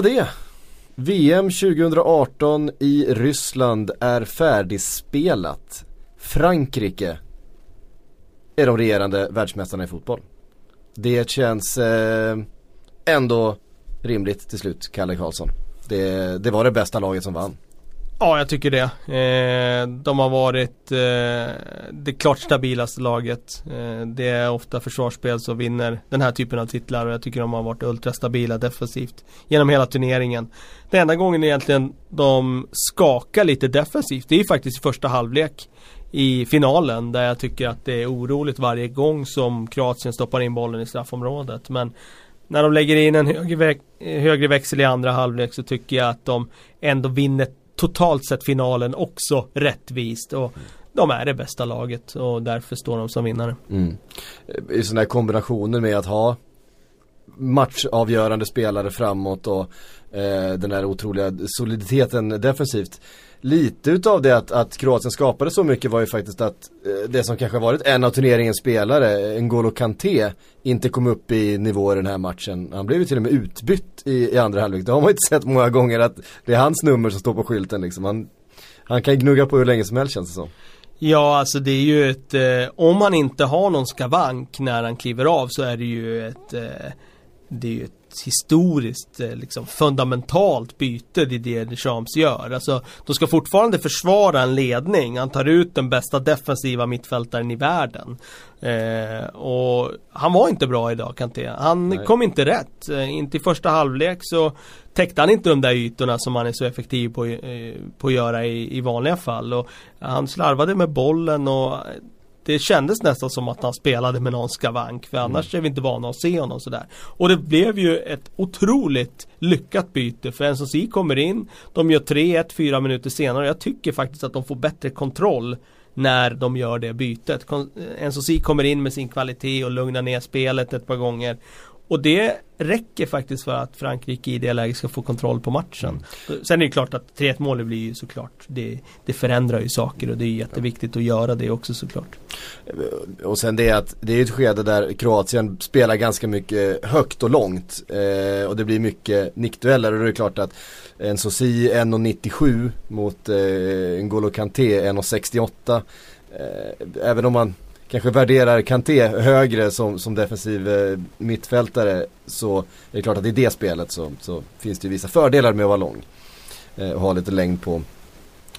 Var det. VM 2018 i Ryssland är färdigspelat. Frankrike är de regerande världsmästarna i fotboll. Det känns eh, ändå rimligt till slut, Kalle Karlsson. Det, det var det bästa laget som vann. Ja, jag tycker det. Eh, de har varit eh, det klart stabilaste laget. Eh, det är ofta försvarsspel som vinner den här typen av titlar och jag tycker de har varit ultrastabila defensivt genom hela turneringen. Den enda gången egentligen de skakar lite defensivt, det är faktiskt i första halvlek i finalen där jag tycker att det är oroligt varje gång som Kroatien stoppar in bollen i straffområdet. Men när de lägger in en högre, högre växel i andra halvlek så tycker jag att de ändå vinner totalt sett finalen också rättvist. Och de är det bästa laget och därför står de som vinnare. Mm. I sådana här kombinationer med att ha matchavgörande spelare framåt och eh, den här otroliga soliditeten defensivt lite utav det att, att Kroatien skapade så mycket var ju faktiskt att eh, det som kanske varit en av turneringens spelare, N'Golo Kanté, inte kom upp i nivå i den här matchen. Han blev ju till och med utbytt i, i andra halvlek. Det har man ju inte sett många gånger att det är hans nummer som står på skylten liksom. Han, han kan gnugga på hur länge som helst känns det som. Ja, alltså det är ju ett, eh, om man inte har någon skavank när han kliver av så är det ju ett, eh, det är ju ett historiskt eh, liksom, fundamentalt byte det är det Deschamps gör. Alltså, de ska fortfarande försvara en ledning. Han tar ut den bästa defensiva mittfältaren i världen. Eh, och han var inte bra idag Kanté. Han Nej. kom inte rätt. Eh, inte i första halvlek så täckte han inte de där ytorna som han är så effektiv på, eh, på att göra i, i vanliga fall. Och han slarvade med bollen och det kändes nästan som att han spelade med någon skavank för annars mm. är vi inte vana att se honom sådär. Och det blev ju ett otroligt lyckat byte för NSC kommer in, de gör 3-1 fyra minuter senare. Jag tycker faktiskt att de får bättre kontroll när de gör det bytet. NSC kommer in med sin kvalitet och lugnar ner spelet ett par gånger. Och det räcker faktiskt för att Frankrike i det läget ska få kontroll på matchen. Mm. Sen är det klart att 3-1 målet blir ju såklart det, det förändrar ju saker och det är jätteviktigt att göra det också såklart. Och sen det att det är ett skede där Kroatien spelar ganska mycket högt och långt. Eh, och det blir mycket nickdueller och det är klart att en Sosi 1,97 mot eh, N'Golo Kanté 1,68. Eh, även om man kanske värderar Kanté högre som, som defensiv eh, mittfältare så är det klart att i det spelet så, så finns det ju vissa fördelar med att vara lång. Eh, och ha lite längd på,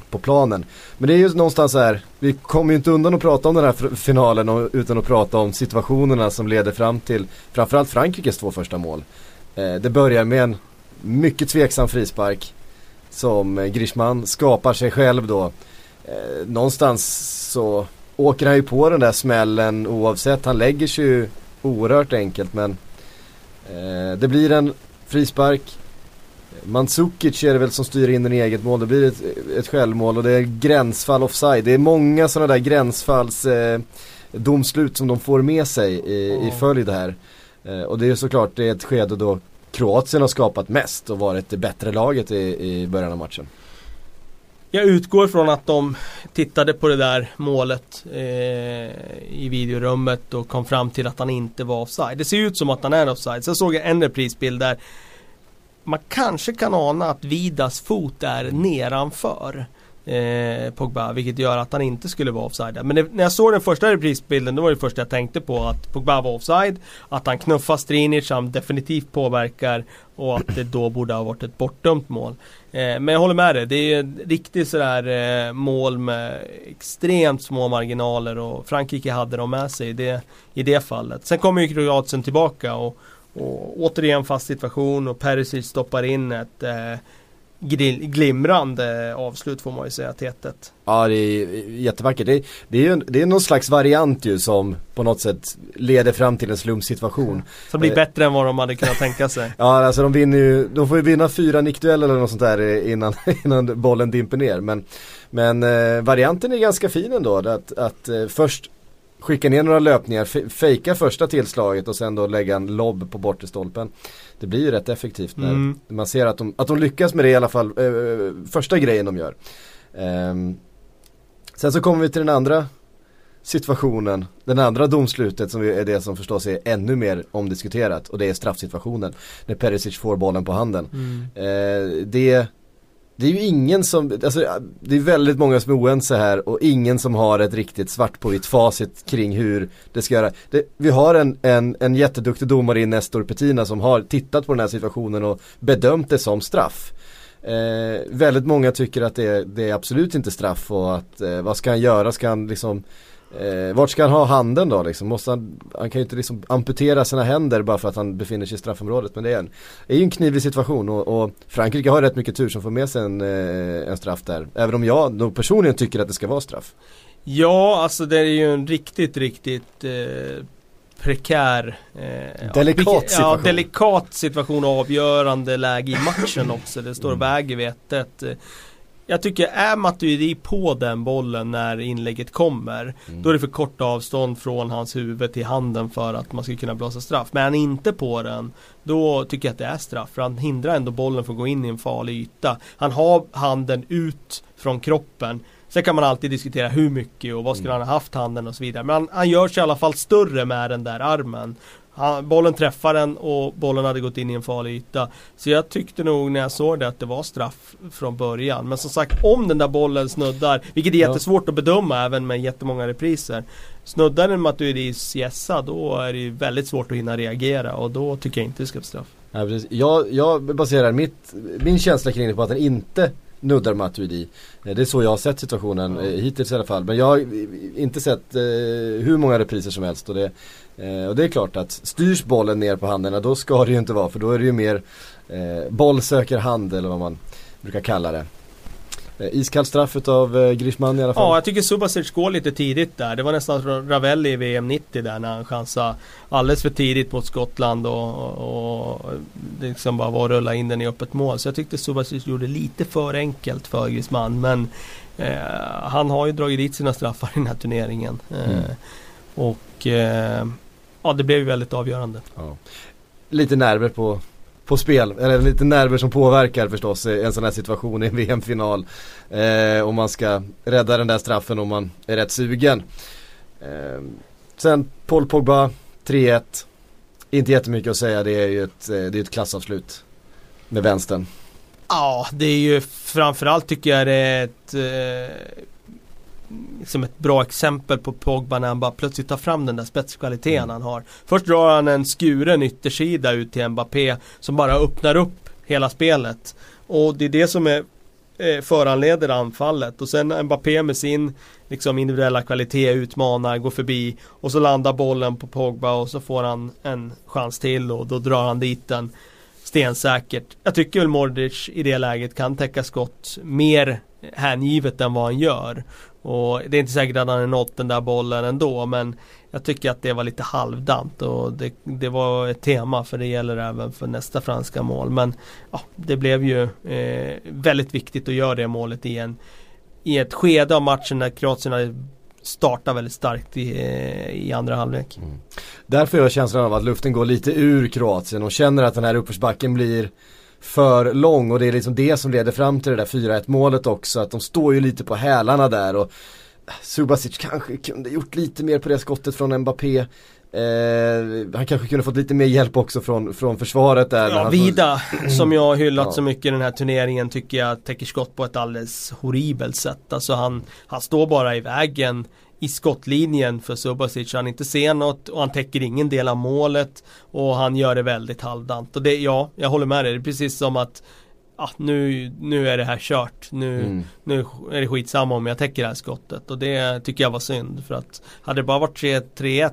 på planen. Men det är ju någonstans så här, vi kommer ju inte undan att prata om den här finalen och, utan att prata om situationerna som leder fram till framförallt Frankrikes två första mål. Eh, det börjar med en mycket tveksam frispark som eh, Grishman skapar sig själv då. Eh, någonstans så åker han ju på den där smällen oavsett. Han lägger sig ju oerhört enkelt men eh, det blir en frispark. Mandzukic är det väl som styr in den i eget mål. Det blir ett, ett självmål och det är gränsfall offside. Det är många sådana där gränsfalls eh, domslut som de får med sig i, i följd här. Eh, och det är såklart det är ett skede då Kroatien har skapat mest och varit det bättre laget i, i början av matchen. Jag utgår från att de tittade på det där målet eh, i videorummet och kom fram till att han inte var offside. Det ser ut som att han är offside. Sen såg jag en reprisbild där man kanske kan ana att Vidas fot är nedanför eh, Pogba, vilket gör att han inte skulle vara offside. Men det, när jag såg den första reprisbilden, då var det första jag tänkte på att Pogba var offside, att han knuffar Strinic, han definitivt påverkar och att det då borde ha varit ett bortdömt mål. Eh, men jag håller med dig, det är ett riktigt sådär eh, mål med extremt små marginaler och Frankrike hade dem med sig i det, i det fallet. Sen kommer ju Kroatien tillbaka och, och återigen fast situation och Perisic stoppar in ett eh, glimrande avslut får man ju säga till 1 Ja det är jättevackert. Det, det är ju det är någon slags variant ju som på något sätt leder fram till en slumpsituation. Som blir eh. bättre än vad de hade kunnat tänka sig. ja alltså de vinner ju, de får ju vinna fyra nickdueller eller något sånt där innan, innan bollen dimper ner. Men, men eh, varianten är ganska fin ändå. Att, att eh, först skicka ner några löpningar, fejka första tillslaget och sen då lägga en lobb på bortre stolpen. Det blir ju rätt effektivt när mm. man ser att de, att de lyckas med det i alla fall, eh, första grejen de gör. Eh, sen så kommer vi till den andra situationen, den andra domslutet som är det som förstås är ännu mer omdiskuterat och det är straffsituationen. När Perisic får bollen på handen. Mm. Eh, det det är ju ingen som, alltså det är väldigt många som är oense här och ingen som har ett riktigt svart på vitt facit kring hur det ska göra. Det, vi har en, en, en jätteduktig domare i Nestor Petina som har tittat på den här situationen och bedömt det som straff. Eh, väldigt många tycker att det, det, är absolut inte straff och att eh, vad ska han göra? Ska han liksom Eh, vart ska han ha handen då liksom? Måste han, han kan ju inte liksom amputera sina händer bara för att han befinner sig i straffområdet. Men det är, en, är ju en knivig situation och, och Frankrike har rätt mycket tur som får med sig en, eh, en straff där. Även om jag nog personligen tycker att det ska vara straff. Ja, alltså det är ju en riktigt, riktigt eh, prekär eh, Delikat situation. Ja, delikat situation och avgörande läge i matchen också. Det står och väger vettet. Jag tycker är Matuidi på den bollen när inlägget kommer mm. Då är det för kort avstånd från hans huvud till handen för att man ska kunna blåsa straff. Men är han inte på den Då tycker jag att det är straff. För han hindrar ändå bollen från att gå in i en farlig yta. Han har handen ut från kroppen. Sen kan man alltid diskutera hur mycket och vad skulle mm. han ha haft handen och så vidare. Men han, han gör sig i alla fall större med den där armen. Han, bollen träffar den och bollen hade gått in i en farlig yta. Så jag tyckte nog när jag såg det att det var straff från början. Men som sagt om den där bollen snuddar, vilket är jättesvårt att bedöma även med jättemånga repriser. Snuddar den Maturidis gässa då är det ju väldigt svårt att hinna reagera och då tycker jag inte det ska vara straff. Ja, precis. Jag, jag baserar mitt, min känsla kring det på att den inte nuddar Matuidi. Eh, det är så jag har sett situationen ja. Eh, hittills i alla fall. Men jag har inte sett eh, hur många repriser som helst. Och det, eh, och det är klart att styrs bollen ner på händerna då ska det ju inte vara. För då är det ju mer eh, boll söker hand eller vad man brukar kalla det. Eh, iskall straff utav eh, Griezmann i alla fall. Ja, jag tycker Subasic går lite tidigt där. Det var nästan Ravelli i VM 90 där när han chansade alldeles för tidigt mot Skottland och, och liksom bara var rulla in den i öppet mål. Så jag tyckte Subasic gjorde lite för enkelt för Griezmann. Men eh, han har ju dragit dit sina straffar i den här turneringen. Eh, mm. Och eh, ja, det blev ju väldigt avgörande. Ja. Lite nerver på på spel, eller lite nerver som påverkar förstås en sån här situation i en VM-final. Eh, om man ska rädda den där straffen om man är rätt sugen. Eh, sen Paul Pogba, 3-1. Inte jättemycket att säga, det är ju ett, eh, det är ett klassavslut med vänstern. Ja, det är ju framförallt tycker jag det är ett eh, liksom ett bra exempel på Pogba när han bara plötsligt tar fram den där spetskvaliteten mm. han har. Först drar han en skuren yttersida ut till Mbappé som bara öppnar upp hela spelet. Och det är det som är eh, föranleder anfallet och sen Mbappé med sin liksom individuella kvalitet utmanar, går förbi och så landar bollen på Pogba och så får han en chans till och då drar han dit den stensäkert. Jag tycker väl Modric i det läget kan täcka skott mer hängivet än vad han gör. Och det är inte säkert att han hade nått den där bollen ändå men Jag tycker att det var lite halvdant och det, det var ett tema för det gäller även för nästa franska mål. Men ja, det blev ju eh, väldigt viktigt att göra det målet i, en, i ett skede av matchen när Kroatien hade väldigt starkt i, eh, i andra halvlek. Mm. Därför har jag känslan av att luften går lite ur Kroatien och känner att den här uppförsbacken blir för lång och det är liksom det som leder fram till det där 4-1 målet också. Att de står ju lite på hälarna där och Subasic kanske kunde gjort lite mer på det skottet från Mbappé. Eh, han kanske kunde fått lite mer hjälp också från, från försvaret där. Ja, Vida, som jag har hyllat ja. så mycket i den här turneringen tycker jag täcker skott på ett alldeles horribelt sätt. Alltså han, han står bara i vägen i skottlinjen för Subasic. Han inte ser något och han täcker ingen del av målet och han gör det väldigt halvdant. Och det, ja, jag håller med dig. Det är precis som att ah, nu, nu är det här kört. Nu, mm. nu är det skitsamma om jag täcker det här skottet. Och det tycker jag var synd. För att hade det bara varit 3-1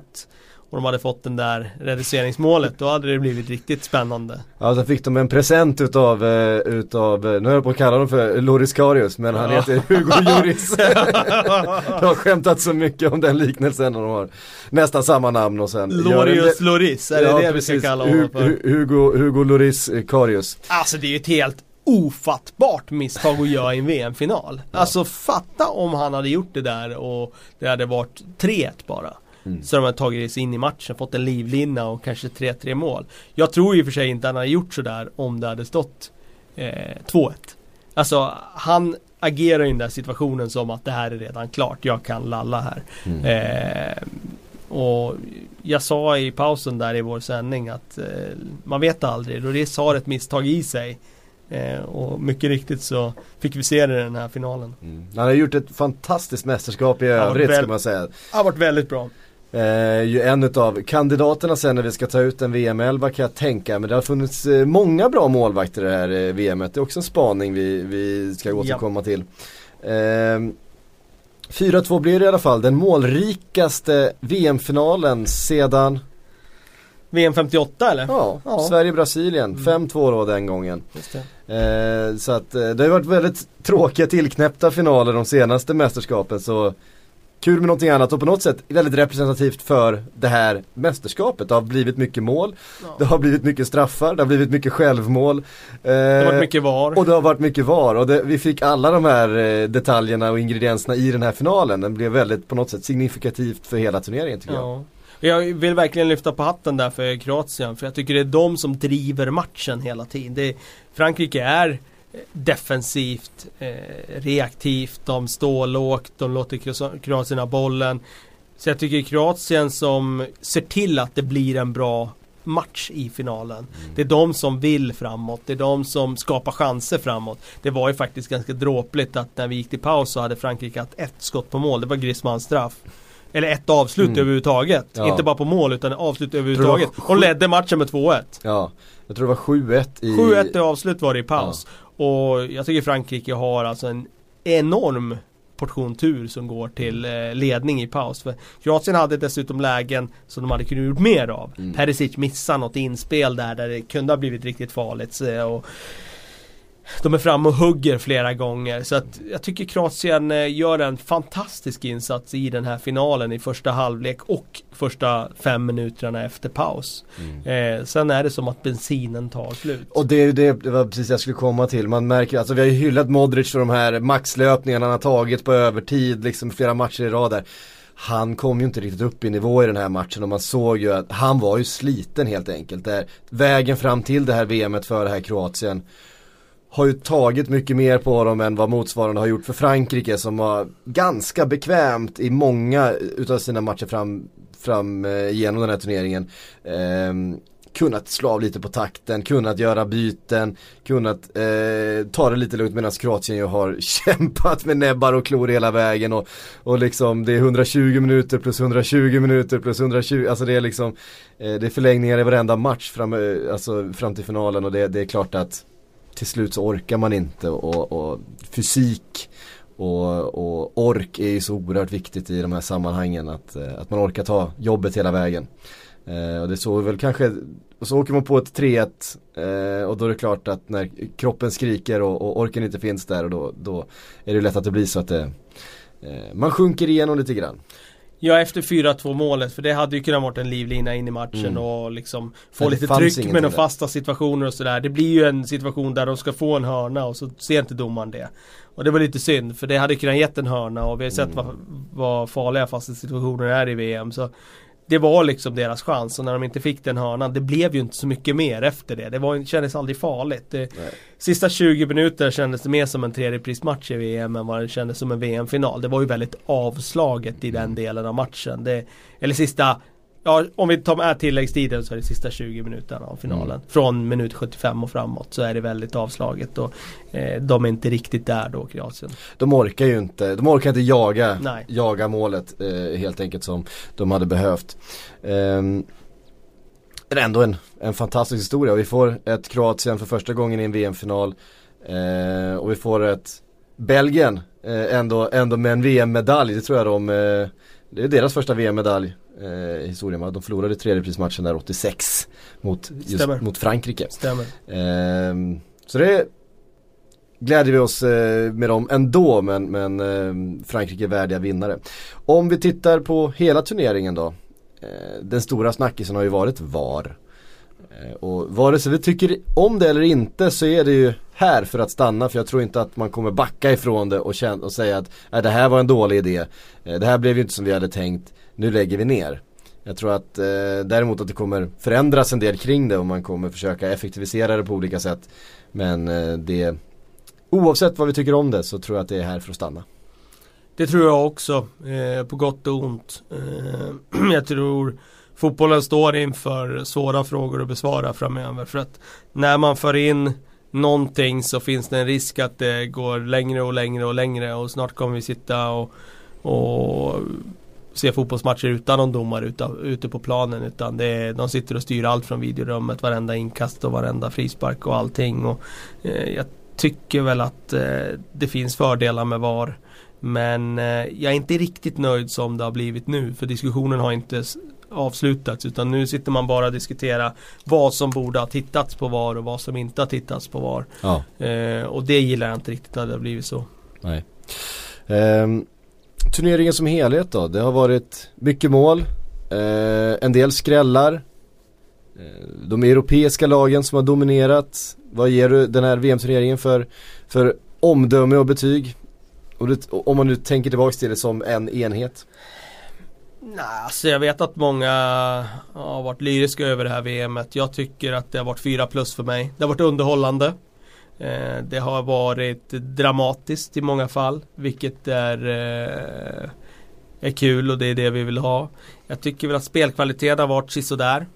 och de hade fått den där reduceringsmålet då hade det blivit riktigt spännande. Ja, så fick de en present utav, uh, utav uh, nu höll jag på att kalla honom för Loris Karius men ja. han heter Hugo Lloris. de har skämtat så mycket om den liknelsen och de har nästan samma namn och sen Lorius Loris, är det det precis. vi ska kalla honom för? Hugo, Hugo Loris Karius. Alltså det är ju ett helt ofattbart misstag att göra i en VM-final. Ja. Alltså fatta om han hade gjort det där och det hade varit 3-1 bara. Mm. Så de har tagit sig in i matchen, fått en livlina och kanske 3-3 mål. Jag tror i och för sig inte han hade gjort sådär om det hade stått eh, 2-1. Alltså han agerar i den där situationen som att det här är redan klart. Jag kan lalla här. Mm. Eh, och jag sa i pausen där i vår sändning att eh, man vet aldrig. Lloris har ett misstag i sig. Eh, och mycket riktigt så fick vi se det i den här finalen. Mm. Han har gjort ett fantastiskt mästerskap i övrigt ska man säga. Det har varit väldigt bra. Eh, ju en av kandidaterna sen när vi ska ta ut en VM-11 kan jag tänka. Men det har funnits eh, många bra målvakter i det här eh, VMet. Det är också en spaning vi, vi ska återkomma till. Eh, 4-2 blir det i alla fall. Den målrikaste VM-finalen sedan VM 58 eller? ja, Ja. Sverige-Brasilien. Mm. 5-2 då den gången. Just det. Eh, så att eh, det har varit väldigt tråkiga tillknäppta finaler de senaste mästerskapen så Kul med någonting annat och på något sätt väldigt representativt för det här mästerskapet. Det har blivit mycket mål, Ja. det har blivit mycket straffar, det har blivit mycket självmål. Eh, Det har varit mycket VAR. och det har varit mycket VAR och det, vi fick alla de här eh, detaljerna och ingredienserna i den här finalen. Den blev väldigt på något sätt signifikativt för hela turneringen tycker jag. Ja. Jag vill verkligen lyfta på hatten där för Kroatien för jag tycker det är de som driver matchen hela tiden. Det, Frankrike är defensivt, eh, reaktivt, de står lågt, de låter Kro- Kroatien ha bollen. Så jag tycker Kroatien som ser till att det blir en bra match i finalen. Det är de som vill framåt, det är de som skapar chanser framåt. Det var ju faktiskt ganska dråpligt att när vi gick till paus så hade Frankrike haft ett skott på mål, det var Griezmanns straff. Eller ett avslut Mm. överhuvudtaget. Ja. Inte bara på mål utan avslut överhuvudtaget. Och ledde matchen med 2-1. Ja, jag tror det var 7-1 i... 7-1 i avslut var det i paus. Och jag tycker Frankrike har alltså en enorm portion tur som går till eh, ledning i paus. För Kroatien hade dessutom lägen som de hade kunnat gjort mer av. Mm. Perisic missar något inspel där, där det kunde ha blivit riktigt farligt. Så, och de är framme och hugger flera gånger. Så att jag tycker Kroatien eh, gör en fantastisk insats i den här finalen i första halvlek och första fem minuterna efter paus. Mm. Eh, sen är det som att bensinen tar slut. Och det, är det, det var precis jag skulle komma till. Man märker, alltså vi har ju hyllat Modric för de här maxlöpningarna han har tagit på övertid, liksom flera matcher i rad där. Han kom ju inte riktigt upp i nivå i den här matchen och man såg ju att han var ju sliten helt enkelt. Där vägen fram till det här VMet för det här Kroatien har ju tagit mycket mer på dem än vad motsvarande har gjort för Frankrike som var ganska bekvämt i många utav sina matcher fram, fram eh, genom den här turneringen. Ehm, kunnat slå av lite på takten, kunnat göra byten, kunnat eh, ta det lite lugnt medan Kroatien ju har kämpat med näbbar och klor hela vägen och, och liksom det är 120 minuter plus 120 minuter plus 120, alltså det är liksom eh, det är förlängningar i varenda match fram, eh, alltså fram till finalen och det, det är klart att till slut så orkar man inte och, och fysik och, och ork är ju så oerhört viktigt i de här sammanhangen att, eh, att man orkar ta jobbet hela vägen. Eh, och det såg väl kanske, och så åker man på ett 3-1 eh, och då är det klart att när kroppen skriker och, och orken inte finns där och då, då är det lätt att det blir så att det, eh, man sjunker igenom lite grann. Ja efter 4-2 målet för det hade ju kunnat varit en livlina in i matchen Mm. och liksom få Men lite tryck med där. fasta situationer och sådär. Det blir ju en situation där de ska få en hörna och så ser inte domaren det. Och det var lite synd för det hade kunnat gett en hörna och vi har sett Mm. vad, vad farliga fasta situationer är i VM. Så det var liksom deras chans och när de inte fick den hörnan det blev ju inte så mycket mer efter det. Det var, kändes aldrig farligt. Det. Sista 20 minuter kändes det mer som en tredjeprismatch i VM än vad det kändes som en VM-final. Det var ju väldigt avslaget i den delen av matchen. Det, eller sista, ja om vi tar med tilläggstiden så är det sista 20 minuterna av finalen. Mm. Från minut 75 och framåt så är det väldigt avslaget och eh, de är inte riktigt där då Kroatien. De orkar ju inte, de orkar inte jaga, Nej. jaga målet eh, helt enkelt som de hade behövt. Ehm, det är ändå en, en fantastisk historia. Vi får ett Kroatien för första gången i en VM-final. Eh, och vi får ett Belgien eh, ändå, ändå med en VM-medalj. Det tror jag de, eh, det är deras första VM-medalj eh, i historien. De förlorade tredjeprismatchen där 86 mot, just, mot Frankrike. Stämmer. Ehm, så det glädjer vi oss eh, med dem ändå men, men eh, Frankrike är värdiga vinnare. Om vi tittar på hela turneringen då. Eh, den stora snackisen har ju varit VAR. Eh, och vare sig vi tycker om det eller inte så är det ju här för att stanna för jag tror inte att man kommer backa ifrån det och, känna, och säga att "Nej, det här var en dålig idé. Eh, det här blev ju inte som vi hade tänkt. Nu lägger vi ner. Jag tror att eh, däremot att det kommer förändras en del kring det och man kommer försöka effektivisera det på olika sätt. Men eh, det oavsett vad vi tycker om det så tror jag att det är här för att stanna. Det tror jag också, eh, på gott och ont. Eh, jag tror fotbollen står inför svåra frågor att besvara framöver. För att när man för in någonting så finns det en risk att det går längre och längre och längre och snart kommer vi sitta och, och se fotbollsmatcher utan någon domare utan, ute på planen utan det är, de sitter och styr allt från videorummet, varenda inkast och varenda frispark och allting. Och, eh, jag tycker väl att eh, det finns fördelar med VAR. Men eh, jag är inte riktigt nöjd som det har blivit nu för diskussionen har inte avslutats utan nu sitter man bara och diskuterar vad som borde ha tittats på VAR och vad som inte har tittats på VAR. Ja. Eh, och det gillar jag inte riktigt att det har blivit så. Nej. Um, turneringen som helhet då? Det har varit mycket mål, uh, en del skrällar. Uh, de europeiska lagen som har dominerat. Vad ger du den här VM-turneringen för, för omdöme och betyg? Och det, om man nu tänker tillbaka till det som en enhet. Nej, alltså jag vet att många har varit lyriska över det här VMet. Jag tycker att det har varit fyra plus för mig. Det har varit underhållande. Eh, det har varit dramatiskt i många fall, vilket är, eh, är kul och det är det vi vill ha. Jag tycker väl att spelkvaliteten har varit sisådär.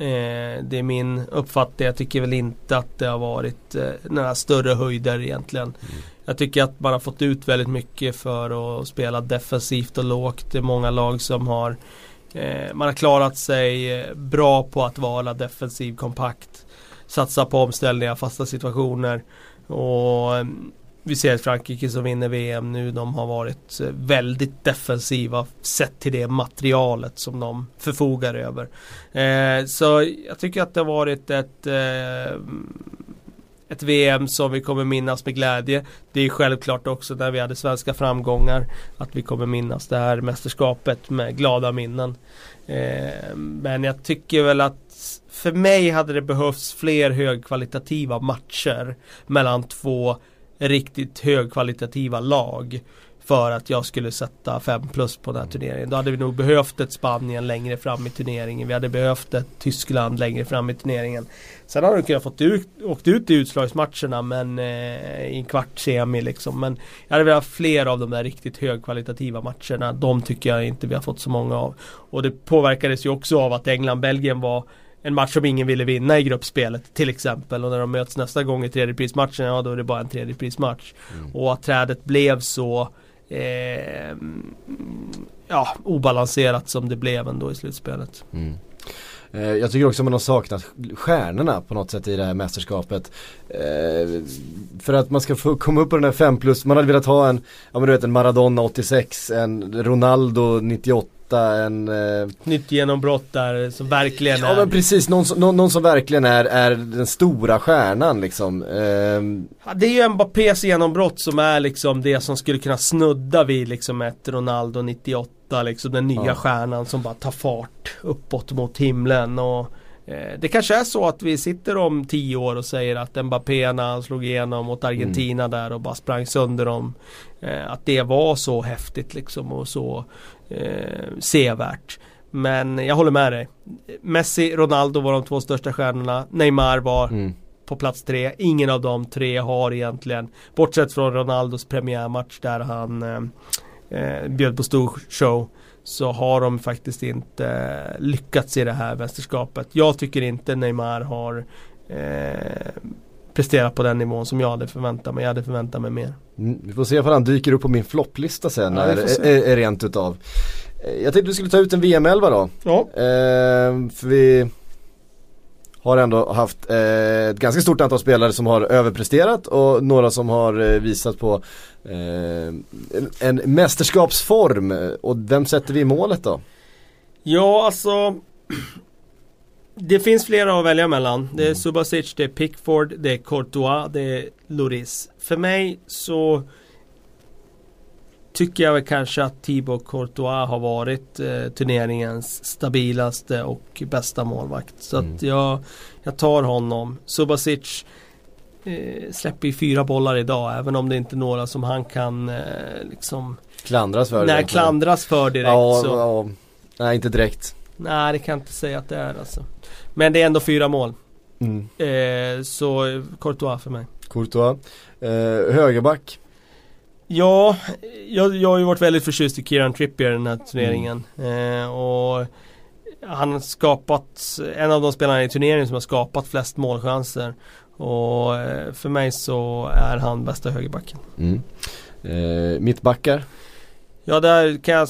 Eh, det är min uppfattning. Jag tycker väl inte att det har varit eh, några större höjder egentligen. Mm. Jag tycker att man har fått ut väldigt mycket för att spela defensivt och lågt. Det är många lag som har eh, Man har klarat sig eh, bra på att vara defensiv kompakt. Satsa på omställningar, fasta situationer. Och vi ser ett Frankrike som vinner VM nu. De har varit eh, väldigt defensiva sett till det materialet som de förfogar över. Eh, så jag tycker att det har varit ett eh, ett VM som vi kommer minnas med glädje. Det är självklart också när vi hade svenska framgångar att vi kommer minnas det här mästerskapet med glada minnen. Eh, men jag tycker väl att för mig hade det behövts fler högkvalitativa matcher mellan två riktigt högkvalitativa lag för att jag skulle sätta 5 plus på den här turneringen. Då hade vi nog behövt ett Spanien längre fram i turneringen. Vi hade behövt ett Tyskland längre fram i turneringen. Sen hade de kunnat fått ut, åkt ut i utslagsmatcherna men eh, i en kvart semi liksom. Men jag hade velat ha fler av de där riktigt högkvalitativa matcherna. De tycker jag inte vi har fått så många av. Och det påverkades ju också av att England-Belgien var en match som ingen ville vinna i gruppspelet till exempel och när de möts nästa gång i tredjeprismatchen, ja då är det bara en tredjeprismatch. Mm. Och att trädet blev så eh, ja, obalanserat som det blev ändå i slutspelet. Mm. Eh, jag tycker också man har saknat stjärnorna på något sätt i det här mästerskapet. Eh, för att man ska få komma upp på den här 5 plus, man hade velat ha en, ja men du vet en Maradona 86, en Ronaldo 98 en... Eh... Nytt genombrott där som verkligen ja, är... Men precis, någon, någon, någon, som verkligen är, är den stora stjärnan liksom. Eh... Ja, det är ju Mbappés genombrott som är liksom det som skulle kunna snudda vid liksom ett Ronaldo 98 liksom den nya ja. stjärnan som bara tar fart uppåt mot himlen och eh, det kanske är så att vi sitter om tio år och säger att Mbappé när han slog igenom mot Argentina mm. där och bara sprang sönder dem. Eh, att det var så häftigt liksom och så eh, sevärt. Men jag håller med dig. Messi, Ronaldo var de två största stjärnorna. Neymar var mm. på plats tre. Ingen av de tre har egentligen, bortsett från Ronaldos premiärmatch där han eh, eh, bjöd på stor show. Så har de faktiskt inte lyckats i det här mästerskapet. Jag tycker inte Neymar har eh, presterat på den nivån som jag hade förväntat mig. Jag hade förväntat mig mer. Mm, vi får se om han dyker upp på min flopplista sen, ja, är, är, är, rent utav. Eh, jag tänkte vi skulle ta ut en VM-11 då. Ja. Eh, för vi har ändå haft eh, ett ganska stort antal spelare som har överpresterat och några som har eh, visat på eh, en, en mästerskapsform. Och vem sätter vi i målet då? Ja, alltså det finns flera att välja mellan. Det är mm. Subasic, det är Pickford, det är Courtois, det är Loris. För mig så tycker jag väl kanske att Thibaut Courtois har varit eh, turneringens stabilaste och bästa målvakt. Så mm. att jag, jag tar honom. Subasic eh, släpper ju fyra bollar idag även om det inte är några som han kan eh, liksom Klandras för Nej, klandras för direkt. Ja, så. ja, nej inte direkt. Nej det kan jag inte säga att det är alltså. Men det är ändå fyra mål. Mm. Eh, så Courtois för mig. Courtois. Eh, högerback. Ja, jag, jag har ju varit väldigt förtjust i Kieran Trippier den här turneringen. Mm. Eh, och han har skapat, en av de spelarna i turneringen som har skapat flest målchanser. Och eh, för mig så är han bästa högerbacken. Mm. Eh, mittbackar? Ja, där kan jag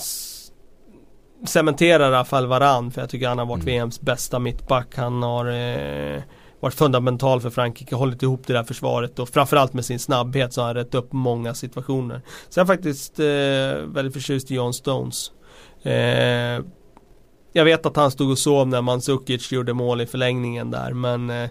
cementera Rafael Varan för jag tycker han har varit mm. VMs bästa mittback. Han har eh, varit fundamental för Frankrike, hållit ihop det där försvaret och framförallt med sin snabbhet så har han rätt upp många situationer. Så jag är faktiskt eh, väldigt förtjust i John Stones. Eh, jag vet att han stod och sov när Mandzukic gjorde mål i förlängningen där men eh,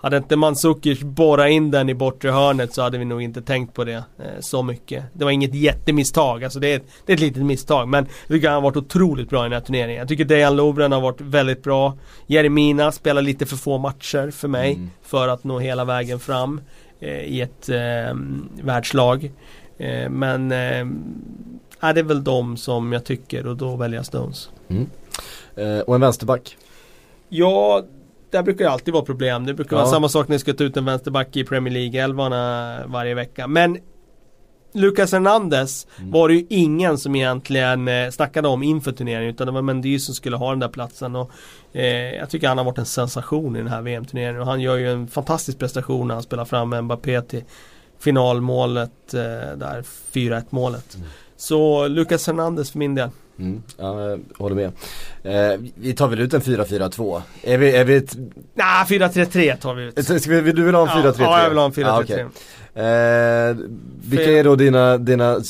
hade inte Mandzukic borrat in den i bortre hörnet så hade vi nog inte tänkt på det eh, så mycket. Det var inget jättemisstag, alltså det är, ett, det är ett litet misstag. Men jag tycker han har varit otroligt bra i den här turneringen. Jag tycker Dejan Lovren har varit väldigt bra. Jeremina spelar lite för få matcher för mig mm. för att nå hela vägen fram eh, i ett eh, världslag. Eh, men eh, är det väl de som jag tycker och då väljer jag Stones. Mm. Eh, och en vänsterback? Ja, där brukar det alltid vara problem. Det brukar ja. vara samma sak när ni ska ta ut en vänsterback i Premier League-elvarna varje vecka. Men Lucas Hernandez mm. var det ju ingen som egentligen eh, snackade om inför turneringen utan det var Mendy som skulle ha den där platsen. Och, eh, jag tycker han har varit en sensation i den här VM-turneringen och han gör ju en fantastisk prestation när han spelar fram Mbappé till finalmålet eh, där 4-1 målet. Mm. Så Lucas Hernandez för min del. Mm, ja, jag håller med. Eh, vi tar väl ut en 4-4-2? Är vi, är vi ett... Nej, 4-3-3 tar vi ut. Ska vi, du vill ha en 4-3-3? Ja, jag vill ha en 4-3-3. Ah, okay. eh, vilka är då dina, dina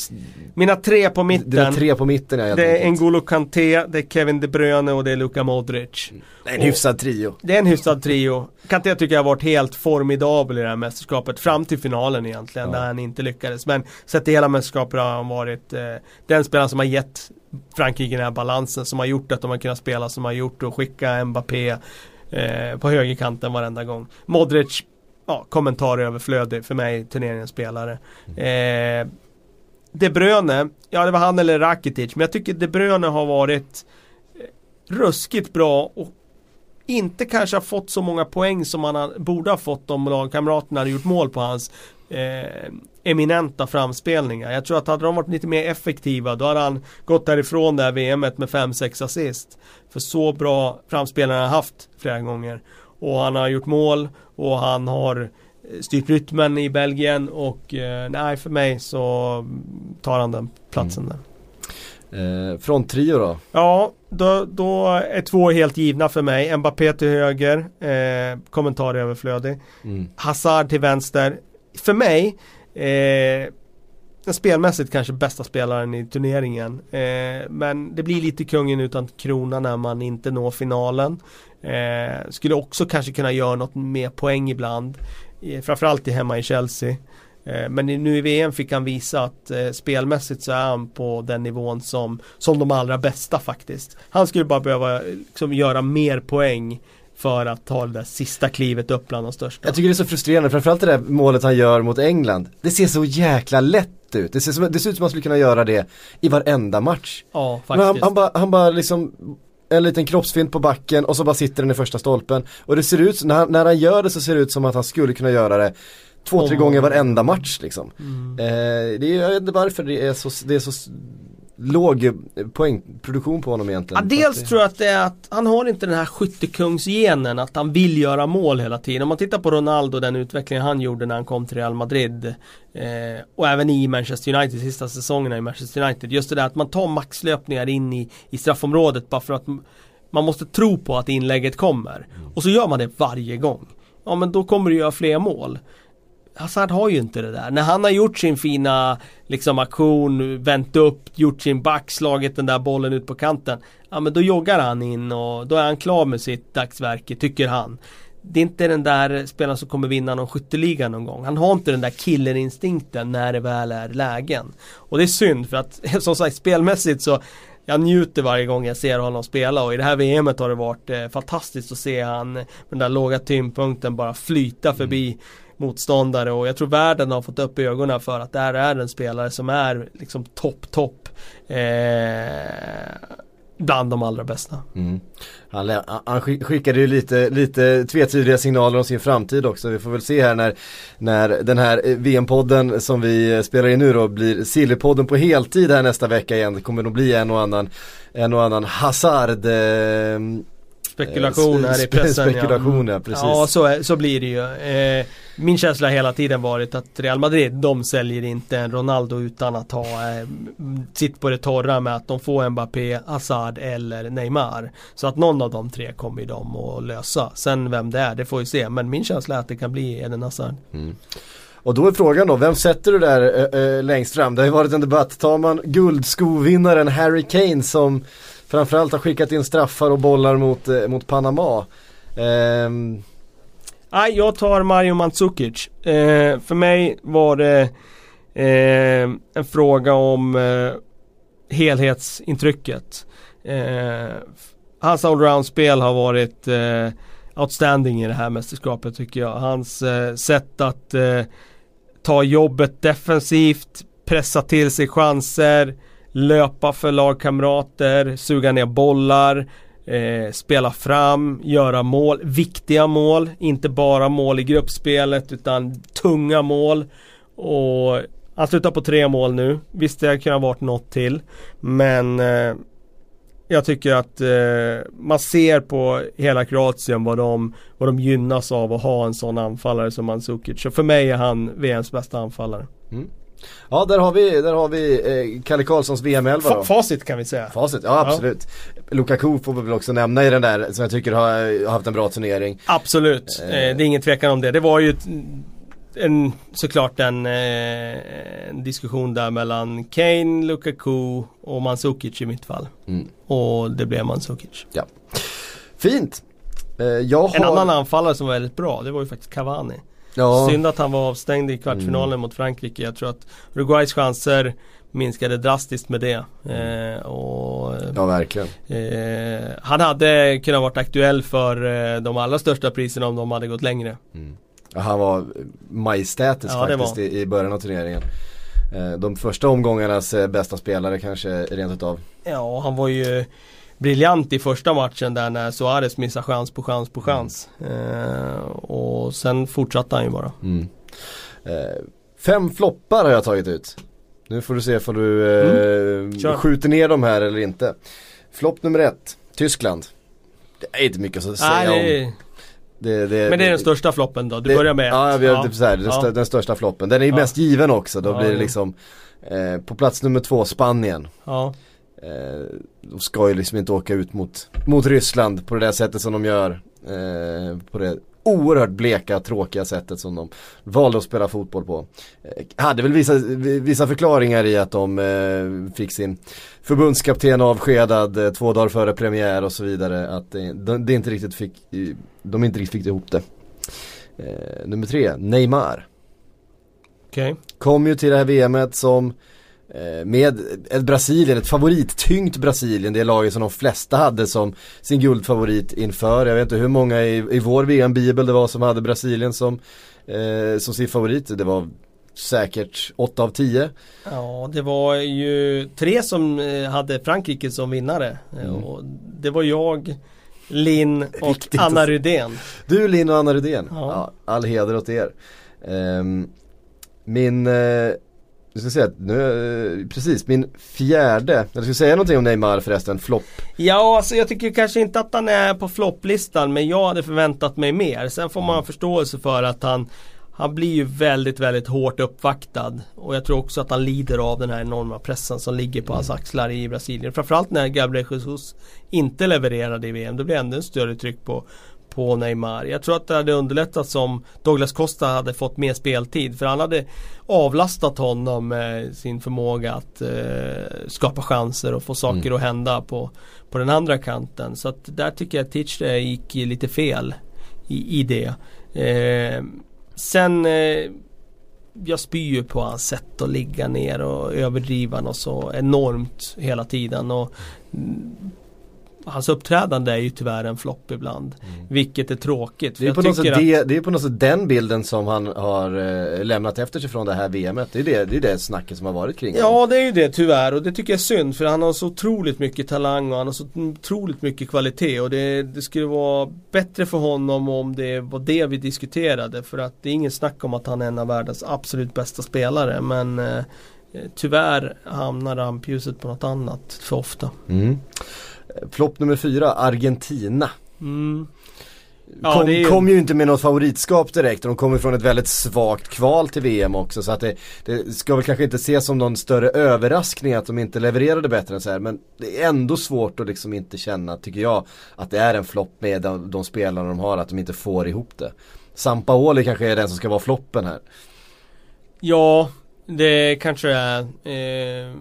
mina tre på mitten. Dina tre på mitten ja, Det är N'Golo Kanté, det är Kevin De Bruyne och det är Luka Modric. Det är en hyfsad trio. Det är en hyfsad trio. Kanté tycker jag har varit helt formidabel i det här mästerskapet. Fram till finalen egentligen, ja. där han inte lyckades. Men sett till hela mästerskapet har han varit eh, den spelaren som har gett Frankrike den här balansen. Som har gjort att de har kunnat spela som har gjort och skicka Mbappé eh, på högerkanten varenda gång. Modric ja, kommentar överflödig för mig, turneringens spelare. Mm. Eh, de Bruyne, ja det var han eller Rakitic, men jag tycker De Bruyne har varit eh, ruskigt bra och inte kanske har fått så många poäng som han borde ha fått om lagkamraterna hade gjort mål på hans eh, eminenta framspelningar. Jag tror att hade de varit lite mer effektiva då hade han gått därifrån det här VMet med 5-6 assist. För så bra framspelningar har han haft flera gånger. Och han har gjort mål och han har styrt rytmen i Belgien och eh, nej för mig så tar han den platsen mm. där. Eh, från trio då? Ja, då, då, är två helt givna för mig. Mbappé till höger, eh, kommentar överflödig. Mm. Hazard till vänster. För mig, eh, den spelmässigt kanske bästa spelaren i turneringen. Eh, men det blir lite kungen utan krona när man inte når finalen. Eh, skulle också kanske kunna göra något mer poäng ibland framförallt i hemma i Chelsea. Eh, men nu i VM fick han visa att eh, spelmässigt så är han på den nivån som, som de allra bästa faktiskt. Han skulle bara behöva liksom, göra mer poäng för att ta det där sista klivet upp bland de största. Jag tycker det är så frustrerande, framförallt det där målet han gör mot England. Det ser så jäkla lätt ut. Det ser, som, det ser ut som att man skulle kunna göra det i varenda match. Ja, faktiskt. han, han bara, han bara liksom en liten kroppsfint på backen och så bara sitter den i första stolpen. Och det ser ut, när han, när han gör det så ser det ut som att han skulle kunna göra det två, tre gånger varenda match liksom. Mm. Eh, det är, jag vet inte varför det är så, det är så låg poängproduktion på honom egentligen. Ja, dels tror jag att det är att han har inte den här skyttekungsgenen att han vill göra mål hela tiden. Om man tittar på Ronaldo, den utvecklingen han gjorde när han kom till Real Madrid eh, och även i Manchester United, sista säsongerna i Manchester United. Just det där att man tar maxlöpningar in i, i straffområdet bara för att man måste tro på att inlägget kommer. Mm. Och så gör man det varje gång. Ja men då kommer du göra fler mål. Hazard har ju inte det där. När han har gjort sin fina liksom aktion, vänt upp, gjort sin back, slagit den där bollen ut på kanten. Ja men då joggar han in och då är han klar med sitt dagsverke, tycker han. Det är inte den där spelaren som kommer vinna någon skytteliga någon gång. Han har inte den där killerinstinkten när det väl är lägen. Och det är synd för att som sagt spelmässigt så jag njuter varje gång jag ser honom spela och i det här VMet har det varit eh, fantastiskt att se han med den där låga tyngdpunkten bara flyta förbi mm motståndare och jag tror världen har fått upp ögonen för att det här är en spelare som är liksom topp, topp. Eh, bland de allra bästa. Mm. Han, han, skickade ju lite, lite tvetydiga signaler om sin framtid också. Vi får väl se här när, när den här eh, VM-podden som vi eh, spelar in nu då blir Sillypodden på heltid här nästa vecka igen. Det kommer nog bli en och annan, en och annan Hazard eh, Spekulation här i pressen Spekulation ja, precis. Ja så, är, så blir det ju. Eh, min känsla har hela tiden varit att Real Madrid, de säljer inte en Ronaldo utan att ha eh, sitt på det torra med att de får Mbappé, Hazard eller Neymar. Så att någon av de tre kommer de att lösa. Sen vem det är, det får vi se. Men min känsla är att det kan bli Eden Hazard. Mm. Och då är frågan då, vem sätter du där äh, längst fram? Det har ju varit en debatt. Tar man guldskovinnaren Harry Kane som framförallt har skickat in straffar och bollar mot, eh, mot Panama? Ähm... Nej, jag tar Mario Mandzukic. Eh, för mig var det eh, en fråga om eh, helhetsintrycket. Eh, hans allround-spel har varit eh, outstanding i det här mästerskapet tycker jag. Hans eh, sätt att eh, ta jobbet defensivt, pressa till sig chanser, löpa för lagkamrater, suga ner bollar, eh, spela fram, göra mål, viktiga mål, inte bara mål i gruppspelet utan tunga mål. Och han slutar på tre mål nu. Visst det kunde ha varit något till. Men eh, jag tycker att eh, man ser på hela Kroatien vad de, vad de gynnas av att ha en sån anfallare som Mandzukic. Så för mig är han VMs bästa anfallare. Mm. Ja där har vi, där har vi eh, Kalle Karlssons VM-11 då. Facit kan vi säga. Facit, ja absolut. Ja. Lukaku får vi väl också nämna i den där som jag tycker har, haft en bra turnering. Absolut, eh. eh det är ingen tvekan om det. Det var ju en, såklart en, eh, en, diskussion där mellan Kane, Lukaku och Mandzukic i mitt fall. Mm. Och det blev Mandzukic. Ja. Fint. Eh, har... En annan anfallare som var väldigt bra, det var ju faktiskt Cavani. Ja. Synd att han var avstängd i kvartsfinalen mm. mot Frankrike. Jag tror att Uruguays chanser minskade drastiskt med det. Eh, och, ja verkligen. Eh, han hade kunnat varit aktuell för eh, de allra största priserna om de hade gått längre. Mm. Ja, han var majestätisk ja, faktiskt i, i början av turneringen. Eh, de första omgångarnas eh, bästa spelare kanske rent utav. Ja, han var ju briljant i första matchen där när Suarez missade chans på chans på chans. Mm. Eh, och sen fortsatte han ju bara. Mm. Eh, fem floppar har jag tagit ut. Nu får du se om du eh, mm. skjuter ner dem här eller inte. Flopp nummer ett, Tyskland. Det är inte mycket att säga Nej, om. Det, det, Men det är den största floppen då? Du börjar med Ja, vi har ja. Typ så här, den, ja. den, största floppen. Den är ju ja. mest given också. Då blir det liksom eh, På plats nummer två, Spanien. Ja. Eh, de ska ju liksom inte åka ut mot, mot Ryssland på det där sättet som de gör. Eh, på det oerhört bleka, tråkiga sättet som de valde att spela fotboll på. Eh, hade väl vissa, vissa förklaringar i att de eh, fick sin förbundskapten avskedad eh, två dagar före premiär och så vidare. Att de, de inte riktigt fick, de inte riktigt fick ihop det. Nummer tre, Neymar. Okay. Kom ju till det här VMet som med ett Brasilien, ett favorittyngt Brasilien, det laget som de flesta hade som sin guldfavorit inför. Jag vet inte hur många i, i vår VM-bibel det var som hade Brasilien som, eh, som sin favorit. Det var säkert 8 av 10. Ja, det var ju tre som eh, hade Frankrike som vinnare. Mm. Och det var jag, Linn och Riktigt. Anna Rydén. Du, Linn och Anna Rydén. Ja. ja all heder åt er. Um, min uh, du ska säga nu, precis, min fjärde, jag ska säga någonting om Neymar förresten, flopp. Ja, alltså jag tycker kanske inte att han är på flopplistan men jag hade förväntat mig mer. Sen får man ha förståelse för att han han blir ju väldigt, väldigt hårt uppvaktad. Och jag tror också att han lider av den här enorma pressen som ligger på hans axlar i Brasilien. Framförallt när Gabriel Jesus inte levererade i VM. Det blir ändå en större tryck på, på Neymar. Jag tror att det hade underlättat om Douglas Costa hade fått mer speltid. För han hade avlastat honom med sin förmåga att eh, skapa chanser och få saker mm. att hända på, på den andra kanten. Så att där tycker jag att Teach gick lite fel i, i det. Eh, sen eh, jag spyr ju på hans sätt att ligga ner och överdriva något så enormt hela tiden. Och, hans uppträdande är ju tyvärr en flopp ibland. Mm. Vilket är tråkigt. Det är, på något sätt att... det, det är på något sätt den bilden som han har eh, lämnat efter sig från det här VMet. Det är det, det är det snacket som har varit kring honom. Ja det är ju det tyvärr och det tycker jag är synd för han har så otroligt mycket talang och han har så otroligt mycket kvalitet och det, det skulle vara bättre för honom om det var det vi diskuterade för att det är ingen snack om att han är en av världens absolut bästa spelare men eh, Tyvärr hamnar rampljuset på något annat för ofta. Mm. Flopp nummer fyra, Argentina. Mm. Ja, kom, ju... kom, ju inte med något favoritskap direkt och de kommer från ett väldigt svagt kval till VM också så att det, det, ska väl kanske inte ses som någon större överraskning att de inte levererade bättre än så här men det är ändå svårt att liksom inte känna, tycker jag, att det är en flopp med de, de spelarna de har, att de inte får ihop det. Sampaoli kanske är den som ska vara floppen här. Ja, det kanske är. Eh,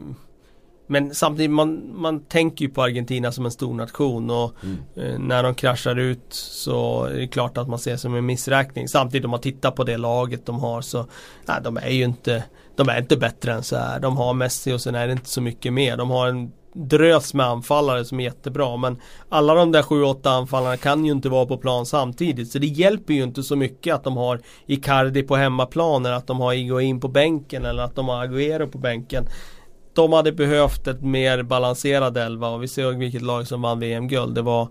men samtidigt, man, man tänker ju på Argentina som en stor nation och mm. eh, när de kraschar ut så är det klart att man ser som en missräkning. Samtidigt om man tittar på det laget de har så, nej de är ju inte, de är inte bättre än så här. De har Messi och sen är det inte så mycket mer. De har en drös med anfallare som är jättebra men alla de där 7-8 anfallarna kan ju inte vara på plan samtidigt så det hjälper ju inte så mycket att de har Icardi på hemmaplan eller att de har Igoin på bänken eller att de har Agüero på bänken. De hade behövt ett mer balanserad elva och vi ser vilket lag som vann VM-guld. Det var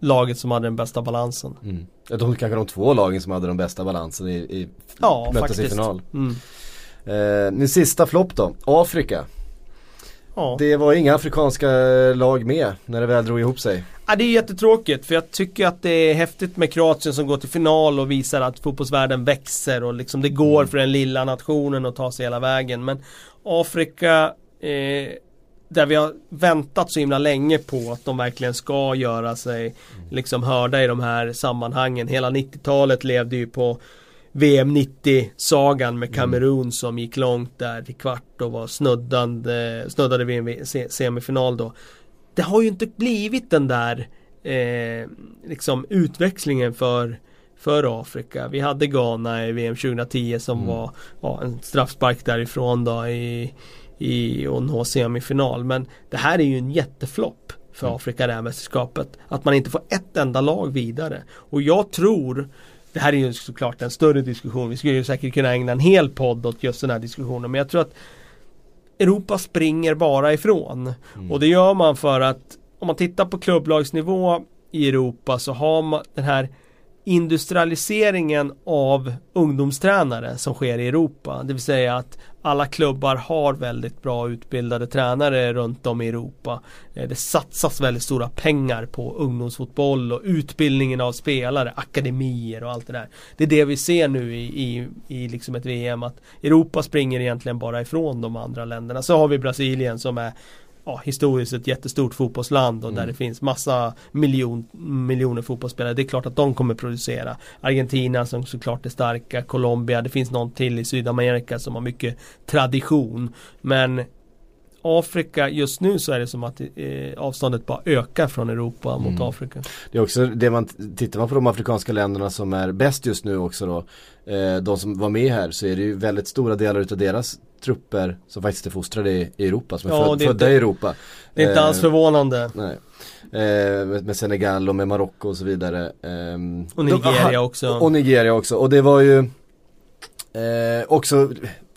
laget som hade den bästa balansen. Mm. De kanske de två lagen som hade den bästa balansen i, i ja, möttes i final. Mm. Eh, min sista flopp då, Afrika. Ja. Det var inga afrikanska lag med när det väl drog ihop sig. Ja, det är jättetråkigt för jag tycker att det är häftigt med Kroatien som går till final och visar att fotbollsvärlden växer och liksom det går mm. för den lilla nationen att ta sig hela vägen. Men Afrika eh, där vi har väntat så himla länge på att de verkligen ska göra sig liksom hörda i de här sammanhangen. Hela 90-talet levde ju på VM 90-sagan med mm. Kamerun mm. som gick långt där till kvart och var snuddande, snuddade vid en semifinal då. Det har ju inte blivit den där eh, liksom utväxlingen för för Afrika. Vi hade Ghana i VM 2010 som mm. var ja, en straffspark därifrån då i, i och nå semifinal. Men det här är ju en jätteflopp för mm. Afrika det här mästerskapet. Att man inte får ett enda lag vidare. Och jag tror det här är ju såklart en större diskussion. Vi skulle ju säkert kunna ägna en hel podd åt just den här diskussionen. Men jag tror att Europa springer bara ifrån. Mm. Och det gör man för att om man tittar på klubblagsnivå i Europa så har man den här industrialiseringen av ungdomstränare som sker i Europa. Det vill säga att alla klubbar har väldigt bra utbildade tränare runt om i Europa. Eh, det satsas väldigt stora pengar på ungdomsfotboll och utbildningen av spelare, akademier och allt det där. Det är det vi ser nu i, i, i liksom ett VM att Europa springer egentligen bara ifrån de andra länderna. Så har vi Brasilien som är ja, historiskt ett jättestort fotbollsland och mm. där det finns massa miljon, miljoner fotbollsspelare. Det är klart att de kommer producera. Argentina som såklart är starka, Colombia, det finns någon till i Sydamerika som har mycket tradition. Men Afrika, just nu så är det som att eh, avståndet bara ökar från Europa mm. mot Afrika. Det är också det man, tittar man på de afrikanska länderna som är bäst just nu också då, eh, de som var med här så är det ju väldigt stora delar utav deras trupper som faktiskt är fostrade i, Europa, som är, ja, föd, födda inte, i Europa. Det är inte alls eh, förvånande. Nej. Eh, med, Senegal och med Marocko och så vidare. Eh, och Nigeria de, också. Och, och, Nigeria också. Och det var ju eh, också